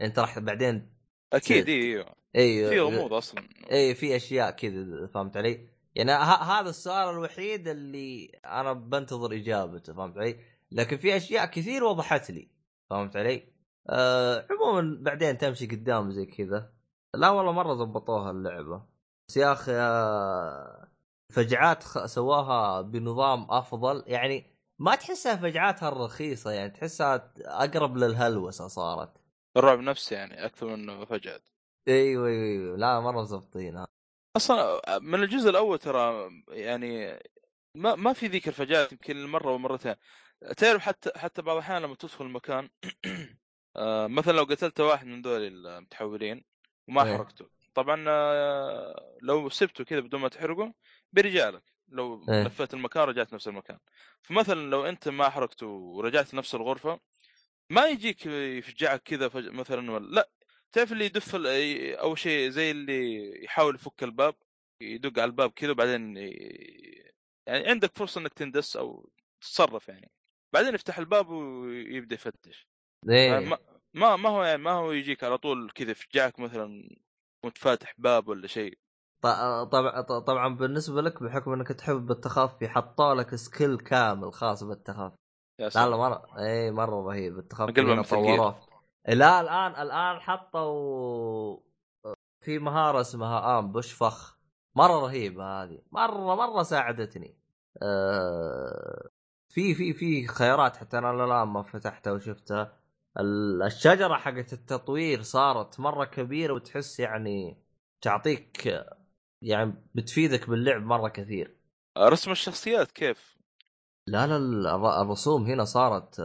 أنت راح بعدين أكيد. أيوه إيوه في غموض أصلا اي في أشياء كذا فهمت علي؟ يعني هذا السؤال الوحيد اللي أنا بنتظر إجابته فهمت علي؟ لكن في أشياء كثير وضحت لي فهمت علي؟ آه عموما بعدين تمشي قدام زي كذا لا والله مرة زبطوها اللعبة بس يا أخي آه، فجعات خ... سواها بنظام أفضل يعني ما تحسها فجعاتها الرخيصة يعني تحسها أقرب للهلوسة صارت. الرعب نفسه يعني أكثر من فجأة إيوه إيوه, أيوة. لا مره زبطينها أصلا من الجزء الأول ترى يعني ما ما في ذيك الفجأة يمكن مره ومرتين. تعرف حتى حتى بعض الأحيان لما تدخل مكان آه، مثلا لو قتلت واحد من دول المتحولين وما إيه. حرقته طبعا آه، لو سبته كذا بدون ما تحرقه بيرجع لك. لو إيه. لفيت المكان رجعت نفس المكان. فمثلا لو أنت ما حرقته ورجعت نفس الغرفة ما يجيك يفجعك كذا فج... مثلا ولا لا تعرف اللي يدف أول شيء زي اللي يحاول يفك الباب يدق على الباب كذا وبعدين ي... يعني عندك فرصة إنك تندس أو تتصرف يعني. بعدين يفتح الباب ويبدأ يفتش. إيه. ما ما ما هو يعني ما هو يجيك على طول كذا يفجعك مثلا وأنت فاتح باب ولا شيء. طبعا طبعا بالنسبة لك بحكم إنك تحب التخفي حطوا لك skill كامل خاص بالتخفي يا لا لا مرة. اي مرة رهيب التخفي. طوروه. لا الآن الآن حطوا في مهارة اسمها ambush فخ. مرة رهيبة هذه. مرة مرة ساعدتني. أه في في في خيارات حتى أنا الآن ما فتحتها وشفتها. ال- الشجرة حقت التطوير صارت مرة كبيرة وتحس يعني تعطيك يعني بتفيدك باللعب مرة كثير. رسم الشخصيات كيف؟ لا لا الر- الرسوم هنا صارت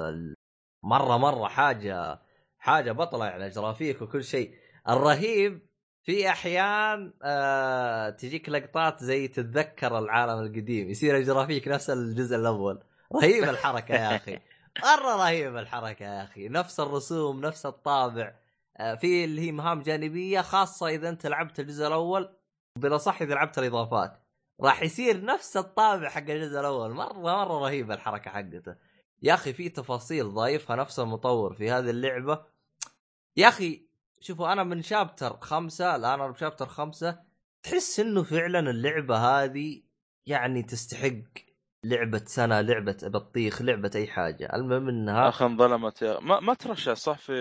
مرة مرة حاجة حاجة بطلة يعني جرافيك وكل شيء. الرهيب في أحيان آه تجيك لقطات زي تتذكر العالم القديم يصير الجرافيك نفس الجزء الأول. رهيب الحركة يا أخي. مرة رهيب الحركة يا أخي. نفس الرسوم نفس الطابع. آه في اللي هي مهام جانبية خاصة إذا أنت لعبت الجزء الأول. بالاصح إذا لعبت الإضافات. راح يصير نفس الطابع حق الجزء الأول. مره مرة رهيبة الحركة حقته. يا أخي في تفاصيل ضايفها نفس المطور في هذه اللعبة. يا أخي شوفوا أنا من شابتر خمسة الآن أنا بشابتر خمسة. تحس إنه فعلا اللعبة هذه يعني تستحق لعبة سنة لعبة بطيخ لعبة أي حاجة. المهم إنها اخ انظلمت يا ما ما ترشح صح؟ في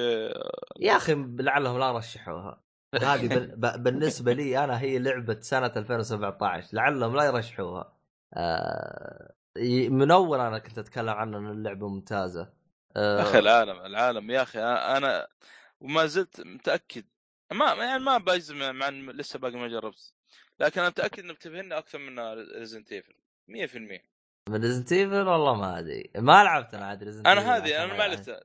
يا أخي لعلهم لا رشحوها. هذه بال- بالنسبة لي أنا هي لعبة سنة 2017 لعلهم لا يرشحوها. آه من أول أنا كنت أتكلم عنها إن اللعبة ممتازة. يا أخي آه. العالم العالم يا أخي أنا وما زلت متأكد. ما يعني ما بجزم مع لسه باقي ما جربت. لكن أنا متأكد إنه بتفهمني أكثر من Resident Evil 100% من Resident Evil والله ما أدري. ما لعبت أنا عاد Resident أنا هذه أنا ما عرفت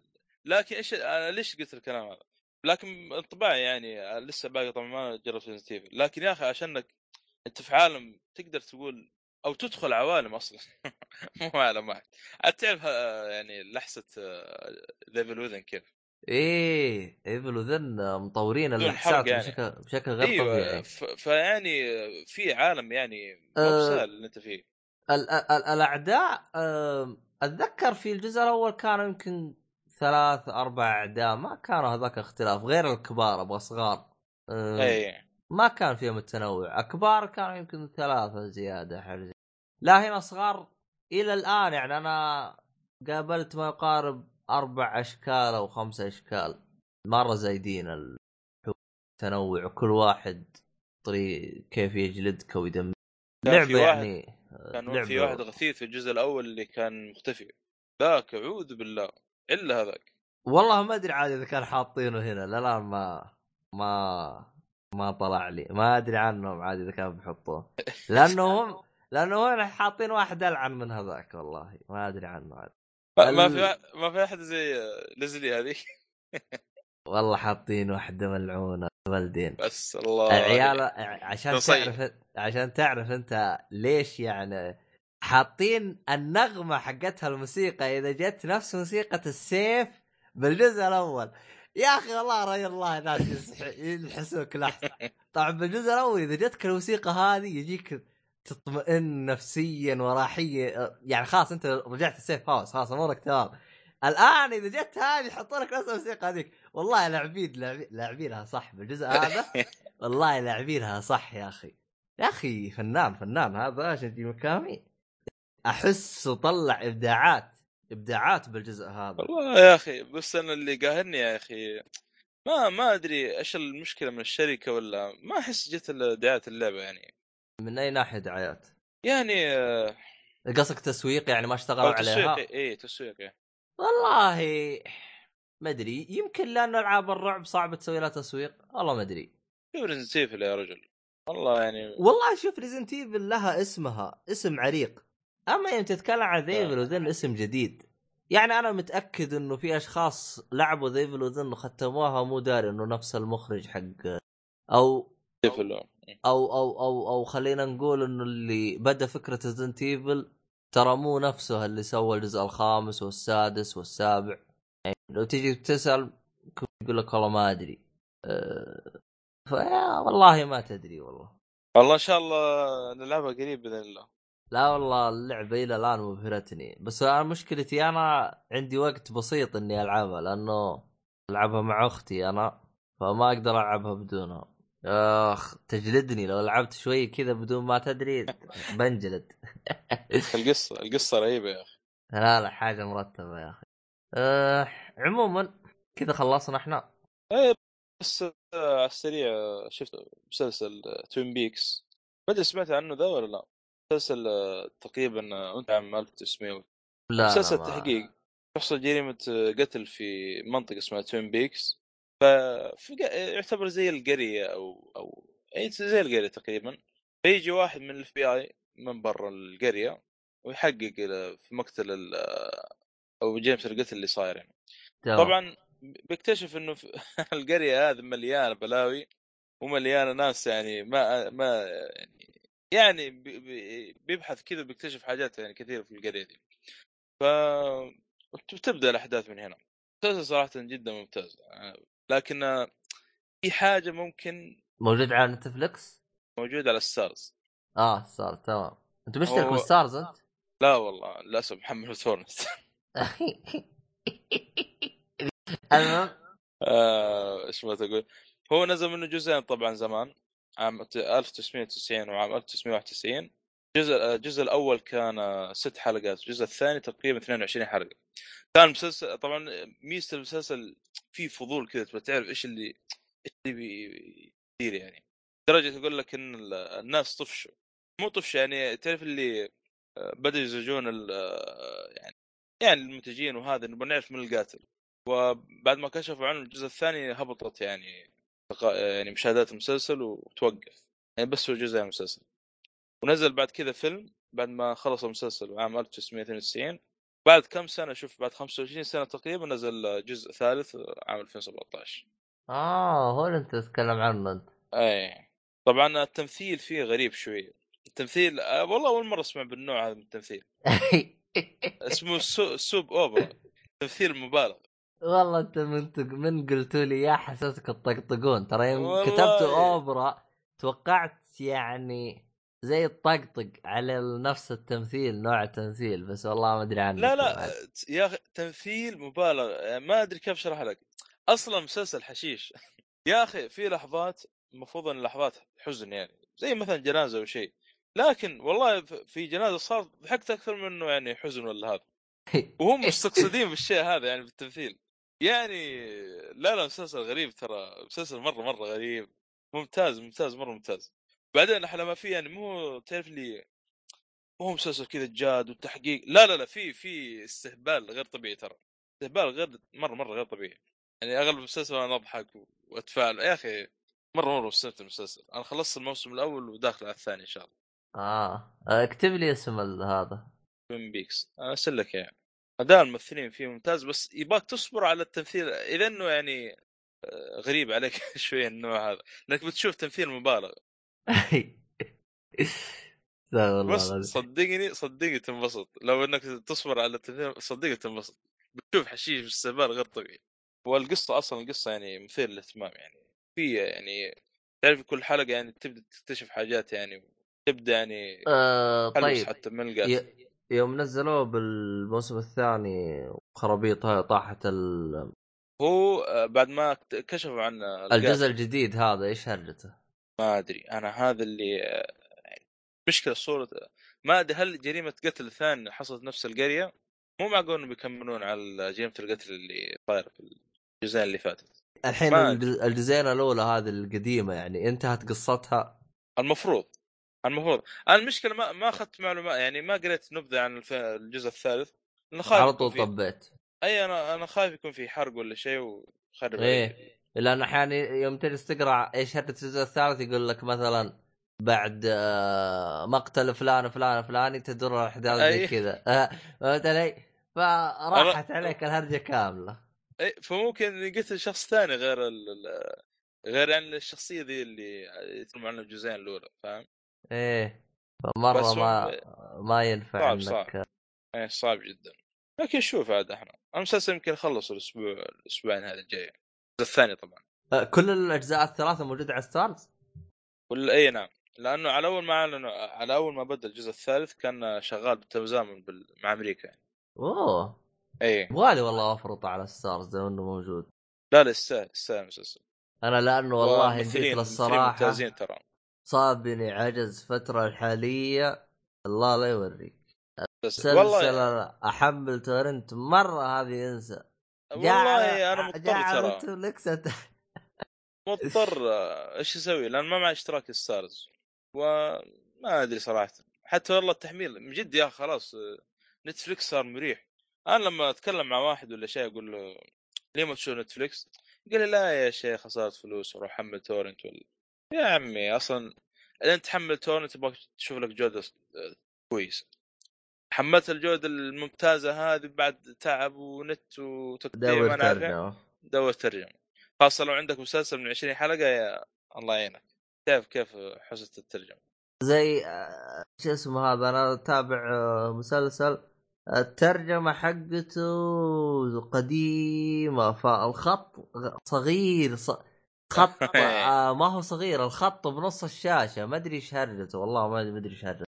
لكن إيش أنا ليش قلت الكلام هذا؟ لكن انطباعي يعني لسه باقي طبعا ما جربت Resident لكن يا أخي عشانك أنت في عالم تقدر تقول أو تدخل عوالم أصلا. مو عالم واحد. عاد تعرف آه، يعني لحسه ليفل وذن كيف؟ إيه ايفل وذن مطورين حرق يعني. بشكل بشكل غير أيوه طبيعي. ف... فيعني في عالم يعني مو أه، بسهل اللي أنت فيه. ال- ال- الأعداء أتذكر في الجزء الأول كانوا يمكن ثلاث أربع أعداء ما كانوا هذاك اختلاف غير الكبار أبغى صغار اي ما كان فيهم التنوع. أكبار كانوا يمكن ثلاثة زيادة حاجة لا هنا صغار إلى الآن يعني أنا قابلت ما يقارب أربع أشكال أو خمس أشكال. مرة زايدين التنوع وكل واحد طريق كيف يجلدك في لعبة يعني كان لعبة- في واحد غثيث في الجزء الأول اللي كان مختفي. ذاك أعوذ بالله. إلا هذاك. والله ما أدري عاد إذا كان حاطينه هنا لا لا ما ما ما طلع لي ما أدري عنهم عاد إذا كانوا بيحطوه. لأنه هم لأنه هم حاطين واحد ألعن من هذاك والله ما أدري عنه عاد. ما, في ما في احد زي ليزلي هذيك والله حاطين واحدة ملعونه والدين بس الله العيال عشان. تعرف عشان تعرف أنت ليش يعني حاطين النغمة حقتها الموسيقى إذا جت نفس موسيقى السيف بالجزء الأول. يا أخي والله رأي الله ناس يلحسوك لحظة. طبعا بالجزء الأول إذا جتك الموسيقى هذه يجيك تطمئن نفسيا وراحيه يعني خلاص أنت رجعت السيف خلاص خلاص أمورك تمام. الآن إذا جت هذه يحطوا لك نفس الموسيقى هذيك. والله لاعبين لاعبين- لاعبينها صح بالجزء هذا. والله لاعبينها صح يا أخي. يا أخي فنان فنان هذا شنجي مكامي أحس طلع إبداعات إبداعات بالجزء هذا. والله يا أخي بس أنا اللي قاهرني يا أخي ما ما أدري إيش المشكلة من الشركة ولا ما أحس جت دعايه اللعبة يعني. من أي ناحية دعايات يعني آه، قصدك تسويق يعني ما اشتغلوا عليها؟ اي تسويق إيه. والله ما أدري يمكن لأنه ألعاب الرعب صعب تسوي لها تسويق والله ما أدري. شوف ريزنت يا رجل. والله يعني والله شوف Resident لها اسمها اسم عريق. أما يوم تتكلم عن The Evil Within اسم جديد يعني أنا متأكد إنه في أشخاص لعبوا The Evil Within وختموها مو داري إنه نفس المخرج حق أو أو أو أو أو خلينا نقول إنه اللي بدأ فكرة Resident Evil ترى مو نفسه اللي سوى الجزء الخامس والسادس والسابع. يعني لو تيجي تسأل يقول لك والله ما أدري أه فيا والله ما تدري والله. والله إن شاء الله نلعبها قريب بإذن الله. لا والله اللعبة إلى الآن مبهرتني. بس أنا مشكلتي أنا عندي وقت بسيط إني ألعبها لأنه ألعبها مع أختي أنا فما أقدر ألعبها بدونها أخ تجلدني لو لعبت شوي كذا بدون ما تدري بنجلد. القصة القصة رهيبة يا أخي. لا لا حاجة مرتبة يا أخي. أه عموما كذا خلصنا إحنا. إيه، بس آه، على السريع شفت مسلسل Twin Peaks ما أدري سمعت عنه ذا ولا لا. مسلسل آه، تقريبا آه، أنت عام 1900 لا مسلسل ما- تحقيق. تحصل جريمة قتل في منطقة اسمها Twin Peaks ففي يعتبر زي القرية أو أو أي زي القرية تقريبا. فيجي واحد من ال FBI من برا القرية ويحقق في مقتل ال- أو جريمة القتل اللي صاير يعني. طبعا بيكتشف إنه في القرية هذه مليانة بلاوي ومليانة ناس يعني ما ما يعني يعني بي- بي- بيبحث كذا بيكتشف حاجات يعني كثيرة في القريه دي. ف تبدا الأحداث من هنا. مسلسل صراحة جدا ممتاز. لكن في حاجة ممكن موجود على Netflix موجود على ال Starz آه Starz تمام. أنت مشترك هو- بال Starz أنت؟ لا والله للأسف محمل torrent المهم؟ آه، إيش ما تقول. هو نزل منه جزئين طبعا زمان. عام 1990 وعام 1991 الجزء الجزء الأول كان آه، ست حلقات الجزء الثاني تقريبا 22 حلقة. كان مسلسل طبعا ميزة المسلسل فيه فضول كذا تبغى تعرف إيش اللي إيش اللي بيصير يعني. لدرجة أقول لك إن ال- الناس طفشوا. مو طفشوا يعني تعرف اللي آه، بدأوا يزعجون آه، يعني يعني المنتجين وهذا نبغى نعرف من القاتل. وبعد ما كشفوا عنه الجزء الثاني هبطت يعني. يعني مشاهدات المسلسل وتوقف. يعني بس هو جزء من المسلسل. ونزل بعد كذا فيلم بعد ما خلص المسلسل عام 1992 بعد كم سنة؟ شوف بعد 25 سنة تقريبا نزل جزء ثالث عام 2017 آه هو اللي أنت تتكلم عنه أنت. اي طبعا التمثيل فيه غريب شوية التمثيل آه، والله أول مرة أسمع بالنوع هذا من التمثيل. اسمه soa... soap opera. تمثيل مبالغ. والله انت من من قلتوا لي يا حسيتك تطقطقون. ترى يوم. كتبت اوبرا توقعت يعني زي الطقطق على نفس التمثيل نوع التمثيل بس والله ما أدري عنه لا لا يا أخي تمثيل مبالغ. ما أدري كيف أشرح لك. أصلا مسلسل حشيش. يا أخي في لحظات المفروض إن لحظات حزن يعني زي مثلا جنازة أو شيء. لكن والله في جنازة صار ضحكت أكثر من إنه يعني حزن ولا هذا. وهم مستقصدين بالشيء هذا يعني بالتمثيل يعني لا لا مسلسل غريب ترى مسلسل مرة مرة غريب. ممتاز ممتاز مرة ممتاز. بعدين أحلى ما فيه يعني مو تعرف لي مو مسلسل كذا جاد والتحقيق لا لا لا في في استهبال غير طبيعي ترى. استهبال غير مرة مرة غير طبيعي. يعني أغلب المسلسل أنا أضحك وأتفاعل. يا أخي مرة مرة مستمتع المسلسل أنا خلصت الموسم الأول وداخل على الثاني إن شاء الله. آه. اكتب لي اسم هذا. Twin Peaks أنا أرسل لك يعني أداء الممثلين فيه ممتاز بس يباك تصبر على التمثيل اذا إنه يعني آه، غريب عليك شوية النوع هذا لأنك بتشوف تمثيل مبالغ. لا والله بس. صدقني صدقني تنبسط. لو إنك تصبر على التمثيل صدقني تنبسط. بتشوف حشيش باستهبال غير طبيعي. والقصة أصلا القصة يعني مثير للاهتمام يعني. في يعني تعرف كل حلقة يعني تبدأ تكتشف حاجات يعني تبدأ يعني آه طيب. حتى من ي- يوم نزلوه بالموسم الثاني خرابيط هاي طاحت ال... هو آه، بعد ما كشفوا عن. الجزء الجديد هذا إيش هرجته؟ ما أدري. أنا هذا اللي آه، مشكلة صوره ما أدري هل جريمة قتل ثانية حصلت نفس القرية؟ مو معقول إنهم بيكملون على جريمة القتل اللي صايرة في الجزئين اللي فاتت. الحين الجزئين الأولى هذه القديمة يعني انتهت قصتها؟ المفروض. المفروض أنا المشكلة ما ما أخذت معلومات يعني ما قريت نبذة عن الف- الجزء الثالث لأن خايف على طول طبيت أي أنا أنا خايف يكون في حرق ولا شيء وخرب. علي. لأن أحيانا يوم تجلس تقرأ إيش هرجه الجزء الثالث يقول لك مثلا بعد آه، مقتل فلان فلان فلاني تدور الاحداث زي. كذا فهمت علي؟ فراحت عليك الهرجة كاملة أي فممكن يقتل شخص ثاني غير ال... غير يعني الشخصية ذي اللي يتكلمون عنها الجزئين الأولى فاهم؟ إيه فمرة ما ما ينفع صعب- إنك صعب. إيه صعب جدا. لكن شوف عاد إحنا المسلسل يمكن يخلص الأسبوع الأسبوعين هذا الجاي الثاني طبعا. آه، كل الأجزاء الثلاثة موجودة على Starz؟ ولا إي نعم. لأنه على أول ما أعلنوا على أول ما بدأ الجزء الثالث كان شغال بالتزامن بال... مع أمريكا. يعني أوه. إي. يبغالي والله افرط على Starz لو إنه موجود. لا لا يستاهل يستاهل المسلسل. أنا لأنه والله جيت للصراحه ممتازين ترى. صابني عجز الفترة الحالية الله لا يوريك. بس والله أحمل torrent مرة هذه أنسى. والله أنا مضطر ترى. مضطر إيش أسوي؟ لأن ما معي اشتراك Starz وما أدري صراحة. حتى والله التحميل من جد يا خلاص Netflix صار مريح. أنا لما أتكلم مع واحد ولا شيء أقول له ليه ما تشوف Netflix؟ قال لي لا يا شيخ خساره فلوس وروح حمل torrent ولا يا عمي أصلا انت تحمل torrent تبغى تشوف لك جودة آه، كويسه حملت الجودة الممتازة هذه بعد تعب ونت وتقديم دور ترجمة دور ترجمة. خاصة لو عندك مسلسل من 20 حلقة يا الله يعينك. تعرف كيف حسنة الترجمة؟ زي آه، شو اسمه هذا أنا أتابع آه، مسلسل الترجمة حقته قديمة فالخط صغير ص... خط آه ما هو صغير الخط بنص الشاشة. ما أدري إيش هرجته والله ما ادري إيش هرجته.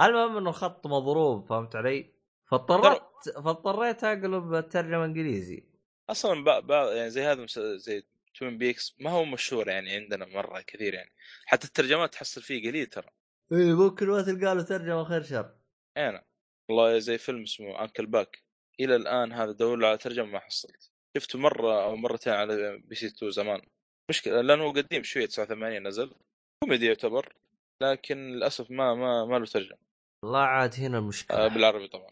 المهم إنه الخط مضروب فهمت علي؟ فاضطريت فاضطريت اقلب الترجمة إنجليزي. أصلا بقى بقى يعني زي هذا زي توين بيكس ما هو مشهور يعني عندنا مرة كثير يعني. حتى الترجمات تحصل فيه قليل ترى. إي ممكن ما تلقى له ترجمة خير شر. أنا والله زي فيلم اسمه Uncle Buck إلى الآن هذا دور على ترجمة ما حصلت. شفته مرة أو مرتين على MBC 2 زمان. مشكلة لأنه هو قديم شوية 89 نزل. كوميدي يعتبر لكن للأسف ما ما ما له ترجمة. والله عاد هنا المشكلة. آه، بالعربي طبعا.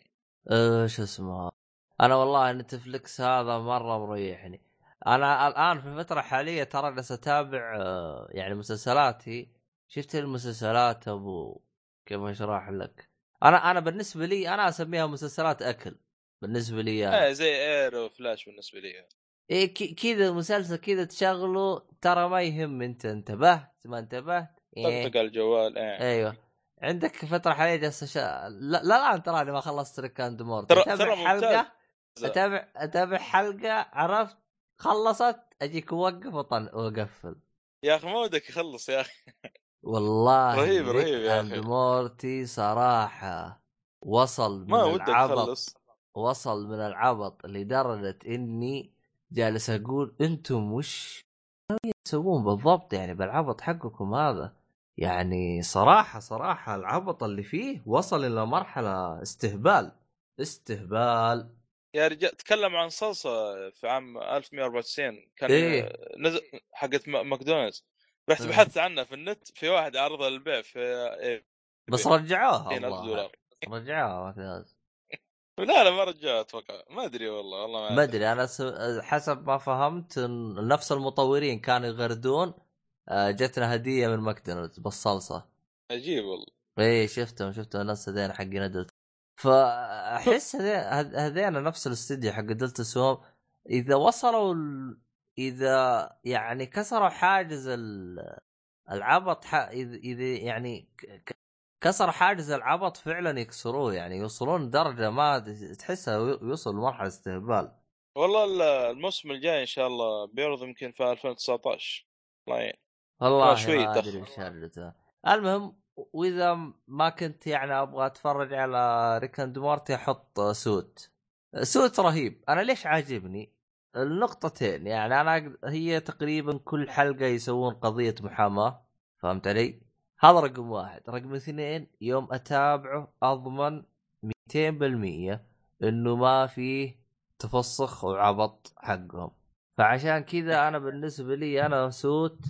أه شو اسمه. أنا والله Netflix هذا مرة مريحني. أنا الآن في الفترة الحاليه ترى جالس اتابع آه، يعني مسلسلاتي. شفت المسلسلات أبو كيف اشرح لك. أنا أنا بالنسبة لي أنا أسميها مسلسلات أكل. بالنسبة لي أنا. آه زي Arrow و Flash بالنسبة لي. إيه ك- كذا مسلسل كذا تشغله ترى ما يهم أنت انتبهت؟ ما انتبهت؟ إيه. طقطق على الجوال إيه. أيوه. عندك فترة حاليه جالس أش... لا لا تراني ما خلصت Rick and Morty ترى ترى حلقة؟ اتابع أتابع حلقة عرفت؟ خلصت أجيك اوقف وطن وأقفل. يا أخي ما ودك يخلص يا أخي. والله رهيب- رهيب يا and أخي. Morty صراحة وصل من ما ودك العبط يخلص وصل من العبط لدرجة إني جالس أقول أنتم وش تسوون بالضبط؟ يعني بالعبط حقكم هذا. يعني صراحة صراحة العبط اللي فيه وصل إلى مرحلة استهبال استهبال. يا رجال تكلم عن صلصة في عام 1194 كان إيه. نزل حقت ماكدونالدز. رحت إيه. بحثت عنها في النت في واحد عرضها للبيع في إيه بس رجعوها 20000 والله دولار رجعوها ماكدونالدز لا لا ما رجعها أتوقع. ما أدري والله والله ما ما أدري. أنا س... حسب ما فهمت نفس المطورين كانوا يغردون آه، جتنا هدية من ماكدونالدز بالصلصة. عجيب والله. إيه شفتهم شفتهم ناس هذين حقين Adult. فاحس هذي- هذ- هذين نفس الاستديو حق دلتا سوم إذا وصلوا ال... إذا يعني كسروا حاجز ال... العبط ح... إذا يعني ك... ك- كسروا حاجز العبط فعلا يكسروه يعني يوصلون درجة ما تحسها يوصل لمرحلة استهبال. والله ال- الموسم الجاي إن شاء الله بيعرض يمكن في 2019 الله يعين. والله شوي المهم وإذا ما كنت يعني أبغى أتفرج على Rick and Morty أحط Suits. Suits رهيب. أنا ليش عاجبني؟ لنقطتين. يعني أنا هي تقريبا كل حلقة يسوون قضية محاماة فهمت علي؟ هذا رقم واحد. رقم اثنين يوم أتابعه أضمن 200% إنه ما فيه تفسخ وعبط حقهم. فعشان كذا أنا بالنسبة لي أنا Suits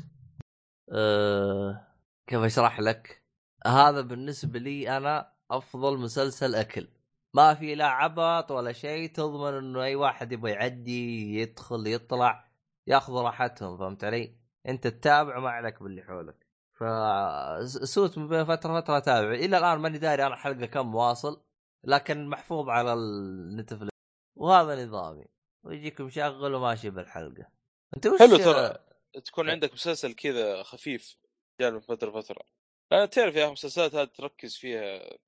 أه كيف أشرح لك؟ هذا بالنسبة لي أنا أفضل مسلسل أكل. ما في لا عبط ولا شيء تضمن إنه أي واحد يبغى يعدي يدخل يطلع يأخذ راحتهم فهمت علي؟ أنت تتابع ما عليك باللي حولك. فسوت من بين فترة فترة اتابع إلى الآن ماني داري أنا حلقة كم واصل لكن محفوظ على النتفلكس وهذا نظامي. ويجيك مشغل وماشي بالحلقة. أنت وش حلو ترى. تكون عندك مسلسل كذا خفيف جاء من فترة فترة. أنا تعرف يا أخي المسلسلات هذه تركز فيها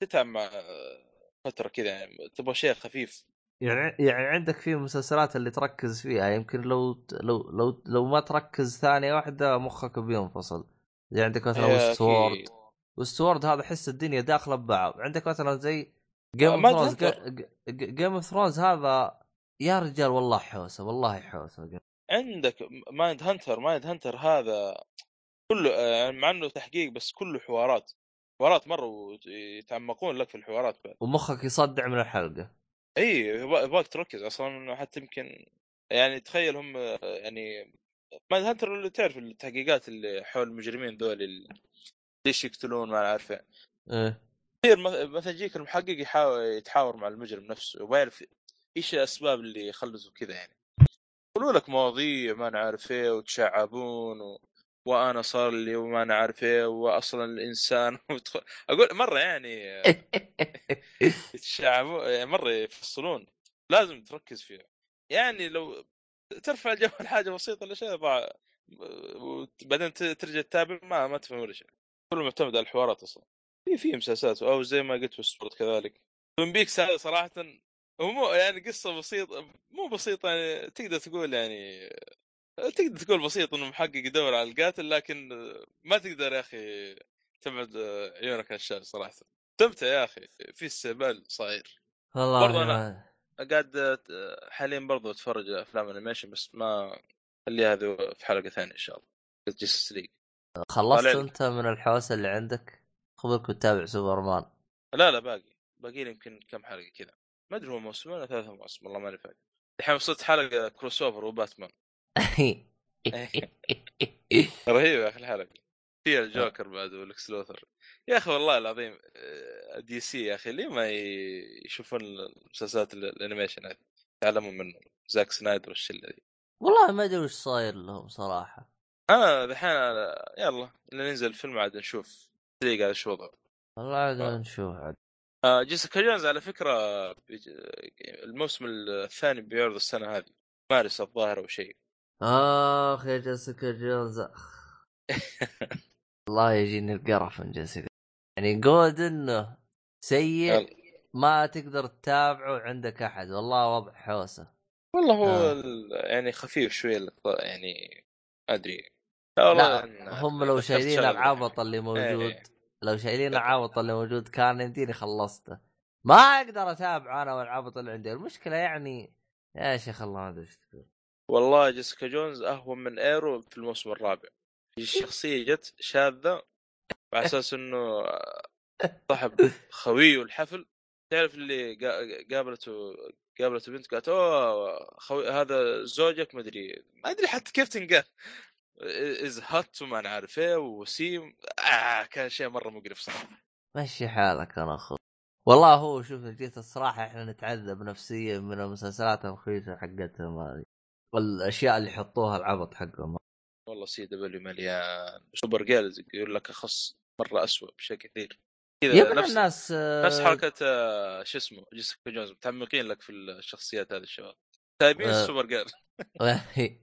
تتعب مع فترة كذا يعني تبغى شيء خفيف. يعني يعني عندك في مسلسلات اللي تركز فيها. يمكن لو لو لو لو ما تركز ثانية واحدة مخك بينفصل. زي عندك مثلا يا Westworld أخي، Westworld هذا حس الدنيا داخلة ببعض. عندك مثلا زي Game of Thrones. Game of Thrones هذا يا رجال والله حوسة والله حوسة. عندك Mindhunter Mindhunter هذا كله آه، مع إنه تحقيق بس كله حوارات. حوارات مرة ويتعمقون لك في الحوارات بعد. ومخك يصدع من الحلقة. اي يبغاك تركز أصلا حتى يمكن يعني تخيل هم آه، يعني Mindhunter اللي تعرف التحقيقات اللي حول المجرمين ذول اللي ليش يقتلون ما عارف إيه. مث- مثلا يجيك المحقق يحاول يتحاور مع المجرم نفسه وما يعرف إيش الأسباب اللي خلته كذا يعني. يقولوا لك مواضيع ما أنا عارف إيه وتشعبون و... وأنا صار لي وما أنا عارف إيه واصلا الإنسان أقول مرة يعني يتشعبون مرة يفصلون لازم تركز فيها. يعني لو ترفع الجو حاجة بسيطة ولا شيء ضاع وبعدين ترجع تتابع ما ما تفهم ولا شيء. كله معتمد على الحوارات أصلا. في في مسلسلات أو زي ما قلت في السبورت كذلك. Twin Peaks هذا صراحة هو مو يعني قصة بسيطه مو بسيطة يعني تقدر تقول يعني تقدر تقول بسيط إنه محقق يدور على القاتل لكن ما تقدر يا أخي تبعد عيونك عن الشاشة صراحة. استمتع يا أخي في استهبال صاير والله برضو أنا- قاعد حاليا برضو أتفرج أفلام animation بس ما خليها هذه في حلقة ثانية إن شاء الله. Justice League خلصت. أنت من الحوسة اللي عندك؟ خذك وتتابع سوبرمان لا لا باقي. باقي لي يمكن كم حلقة كذا. ما أدري هو موسمين ولا ثلاثة مواسم والله ماني فاكر. الحين وصلت حلقة crossover وباتمان رهيب يا أخي الحلقة. فيها الجوكر بعد و Lex Luthor. يا أخي والله العظيم آه، DC يا أخي ليه ما يشوفون المسلسلات ال- ال animation هذه يتعلمون منه زاك سنايدر والشلة ذي والله ما أدري وش صاير لهم صراحة. أنا دحين يلا ننزل الفيلم عاد نشوف تدري قاعد شو وضعه. والله عاد آه. نشوف عاد. آه، جيسيكا جونز على فكرة الموسم الثاني بيعرض السنة هذه مارس الظاهر أو شيء. آخ يا جيسيكا جونز اخ والله يجيني القرف من جيسيكا يعني God إنه سيء. ما تقدر تتابعه عندك أحد والله وضع حوسة والله هو آه. يعني خفيف اللقطة- يعني أدري لا والله لا إن- هم لو شايلين العبط اللي موجود إيه. لو شايلين. العبط اللي موجود كان يمديني خلصته ما أقدر اتابع أنا والعبط اللي عندي المشكلة يعني يا شيخ الله ما أدري إيش تقول والله جيسيكا جونز أهون من إيرو في الموسم الرابع الشخصية جت شاذة على أساس إنه صاحب خويه الحفل تعرف اللي قا- قابلته قابلته بنت قالت أوه خوي هذا زوجك ما أدري. ما أدري حتى كيف تنقال. إز هات وما أنا عارف إيه وسيم. آه كان شيء مرة مقرف صراحة. مشي حالك أنا اخو والله هو شوف جيت الصراحة إحنا نتعذب نفسيا من المسلسلات الرخيصه حقتهم هذه والأشياء اللي يحطوها العبط حقهم. والله CW مليان. Supergirl يقول لك أخص مرة أسوأ بشيء كثير. كذا نفس الناس آه، نفس حركة آه، شو اسمه جيسيكا جونز. متعمقين لك في الشخصيات هذه الشباب. تايبين آه. ال Supergirl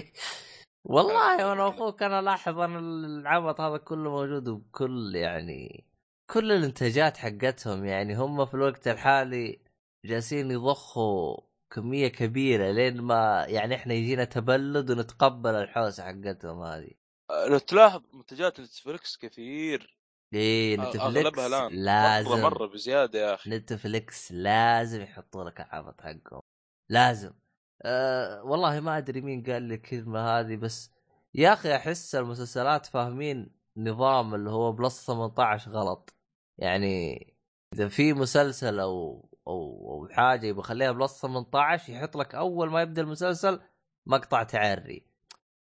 والله وأنا أخوك أنا لاحظ أن العبط هذا كله موجود بكل يعني كل الانتاجات حقتهم يعني هم في الوقت الحالي جالسين يضخوا كمية كبيرة لين ما يعني إحنا يجينا تبلد ونتقبل الحوسة حقتهم هذه. لو تلاحظ منتجات نتفلكس كثير. إيه الآن لازم. مرة بزيادة يا أخي. نتفليكس لازم يحطوا لك العبط حقهم. لازم. أه والله ما أدري مين قال لي الكلمة هذه بس يا أخي أحس المسلسلات فاهمين نظام اللي هو plus 18 غلط. يعني إذا في مسلسل أو أو أو حاجة يبغى يخليها plus 18 يحط لك أول ما يبدأ المسلسل مقطع تعري.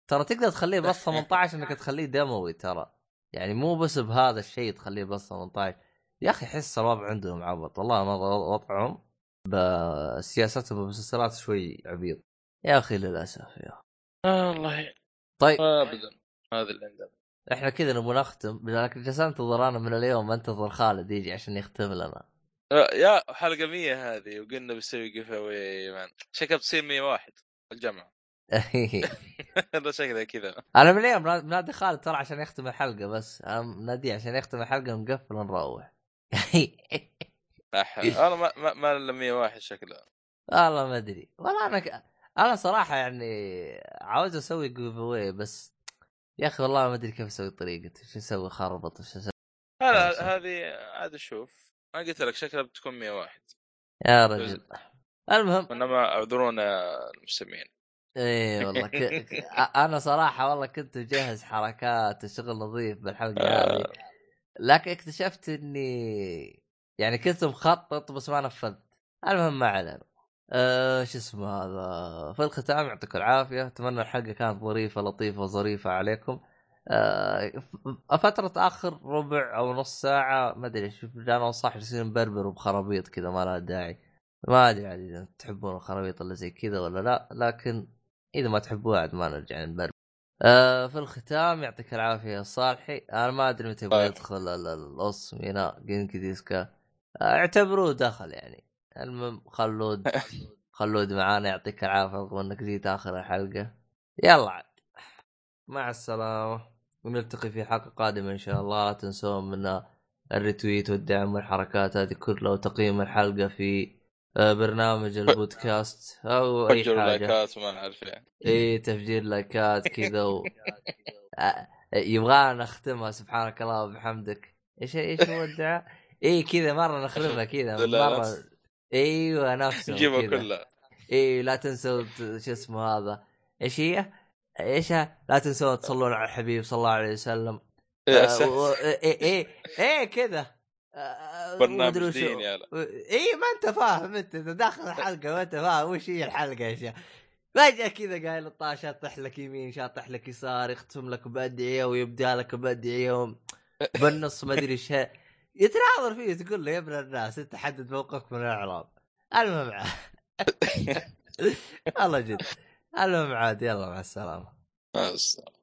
ترى تقدر تخليه plus 18 إنك تخليه دموي ترى. يعني مو بس بهذا الشيء تخليه plus 18 يا أخي أحس الوضع عندهم عبط. والله ما وضعهم بسياستهم بالمسلسلات شوي عبيط. يا أخي للأسف يا آه الله طيب. ابدا هذا اللي عندنا. إحنا كذا نبغى نختم. لكن جالس انتظر أنا من اليوم انتظر خالد يجي عشان يختم لنا. آه، يا حلقة 100 هذه وقلنا بنسوي giveaway مان شكلها بتصير 101 الجمعة. أنا شكلها كذا. أنا من اليوم نادي خالد ترى عشان يختم الحلقة بس. أنا ناديه عشان يختم الحلقة نقفل ونروح. أنا ما ما, ما إلا 101 شكلها والله ما أدري. والله أنا ك... أنا صراحة يعني عاوز أسوي giveaway بس يا أخي والله ما أدري كيف أسوي طريقته شو أسوي خربط وش أسوي هذه عاد شوف أنا قلت لك شكلها بتكون 101 يا رجل. المهم إنما أعذرونا المستمعين. إيه والله ك... أنا صراحة والله كنت مجهز حركات وشغل نظيف بالحلقة هذه. آه. لكن اكتشفت إني يعني كنت مخطط بس ما نفذت. المهم ما علينا. أه شو اسمه هذا؟ في الختام يعطيكم العافية. أتمنى الحلقة كانت ظريفة لطيفة وظريفه عليكم. فترة آخر ربع أو نص ساعة ما أدري شوف جانا صح يصير مبربر وبخرابيط كذا ما لها داعي. ما أدري عاد إذا تحبون الخرابيط اللي زي كذا ولا لا لكن إذا ما تحبوها عاد ما نرجع نبربر. آه في الختام يعطيك العافية يا صالحي. أنا ما أدري متى يبغى طيب. يدخل ال- الأص ميناء جينكي ديسكا. آه، اعتبروه دخل يعني. المهم خلود خلود معانا يعطيك العافية رغم إنك جيت آخر الحلقة. يلا عاد. مع السلامة. ونلتقي في حلقة قادمة إن شاء الله لا تنسون من ال retweet والدعم والحركات هذه كلها وتقييم الحلقة في آه، برنامج البودكاست أو أي حاجة لايكات وما نعرف يعني إي تفجير لايكات كذا و... يبغانا نختمها سبحانك الله وبحمدك إيش إيش هو الدعاء؟ إي كذا مرة نخربها كذا مرة. إيوه نفسه نجيبها. كلها إي لا تنسوا شو اسمه هذا إيش هي؟ إيش لا تنسوا تصلون على الحبيب صلى الله عليه وسلم آه،. و- إيه إيه إيه كذا آه، برنامج مدري وشو. ديني اي ما أنت فاهم أنت داخل الحلقة ما أنت فاهم وش هي الحلقة يا شيخ فجأة كذا قايل الطاش شاطح لك يمين شاطح لك يسار يختم لك بادعيه ويبدأ لك بادعيه و- بالنص ما أدري إيش. يتناظر فيه تقول له يا ابن الناس أنت حدد موقفك من الإعراب المهم. والله جد المهم عاد يلا مع السلامة بس. I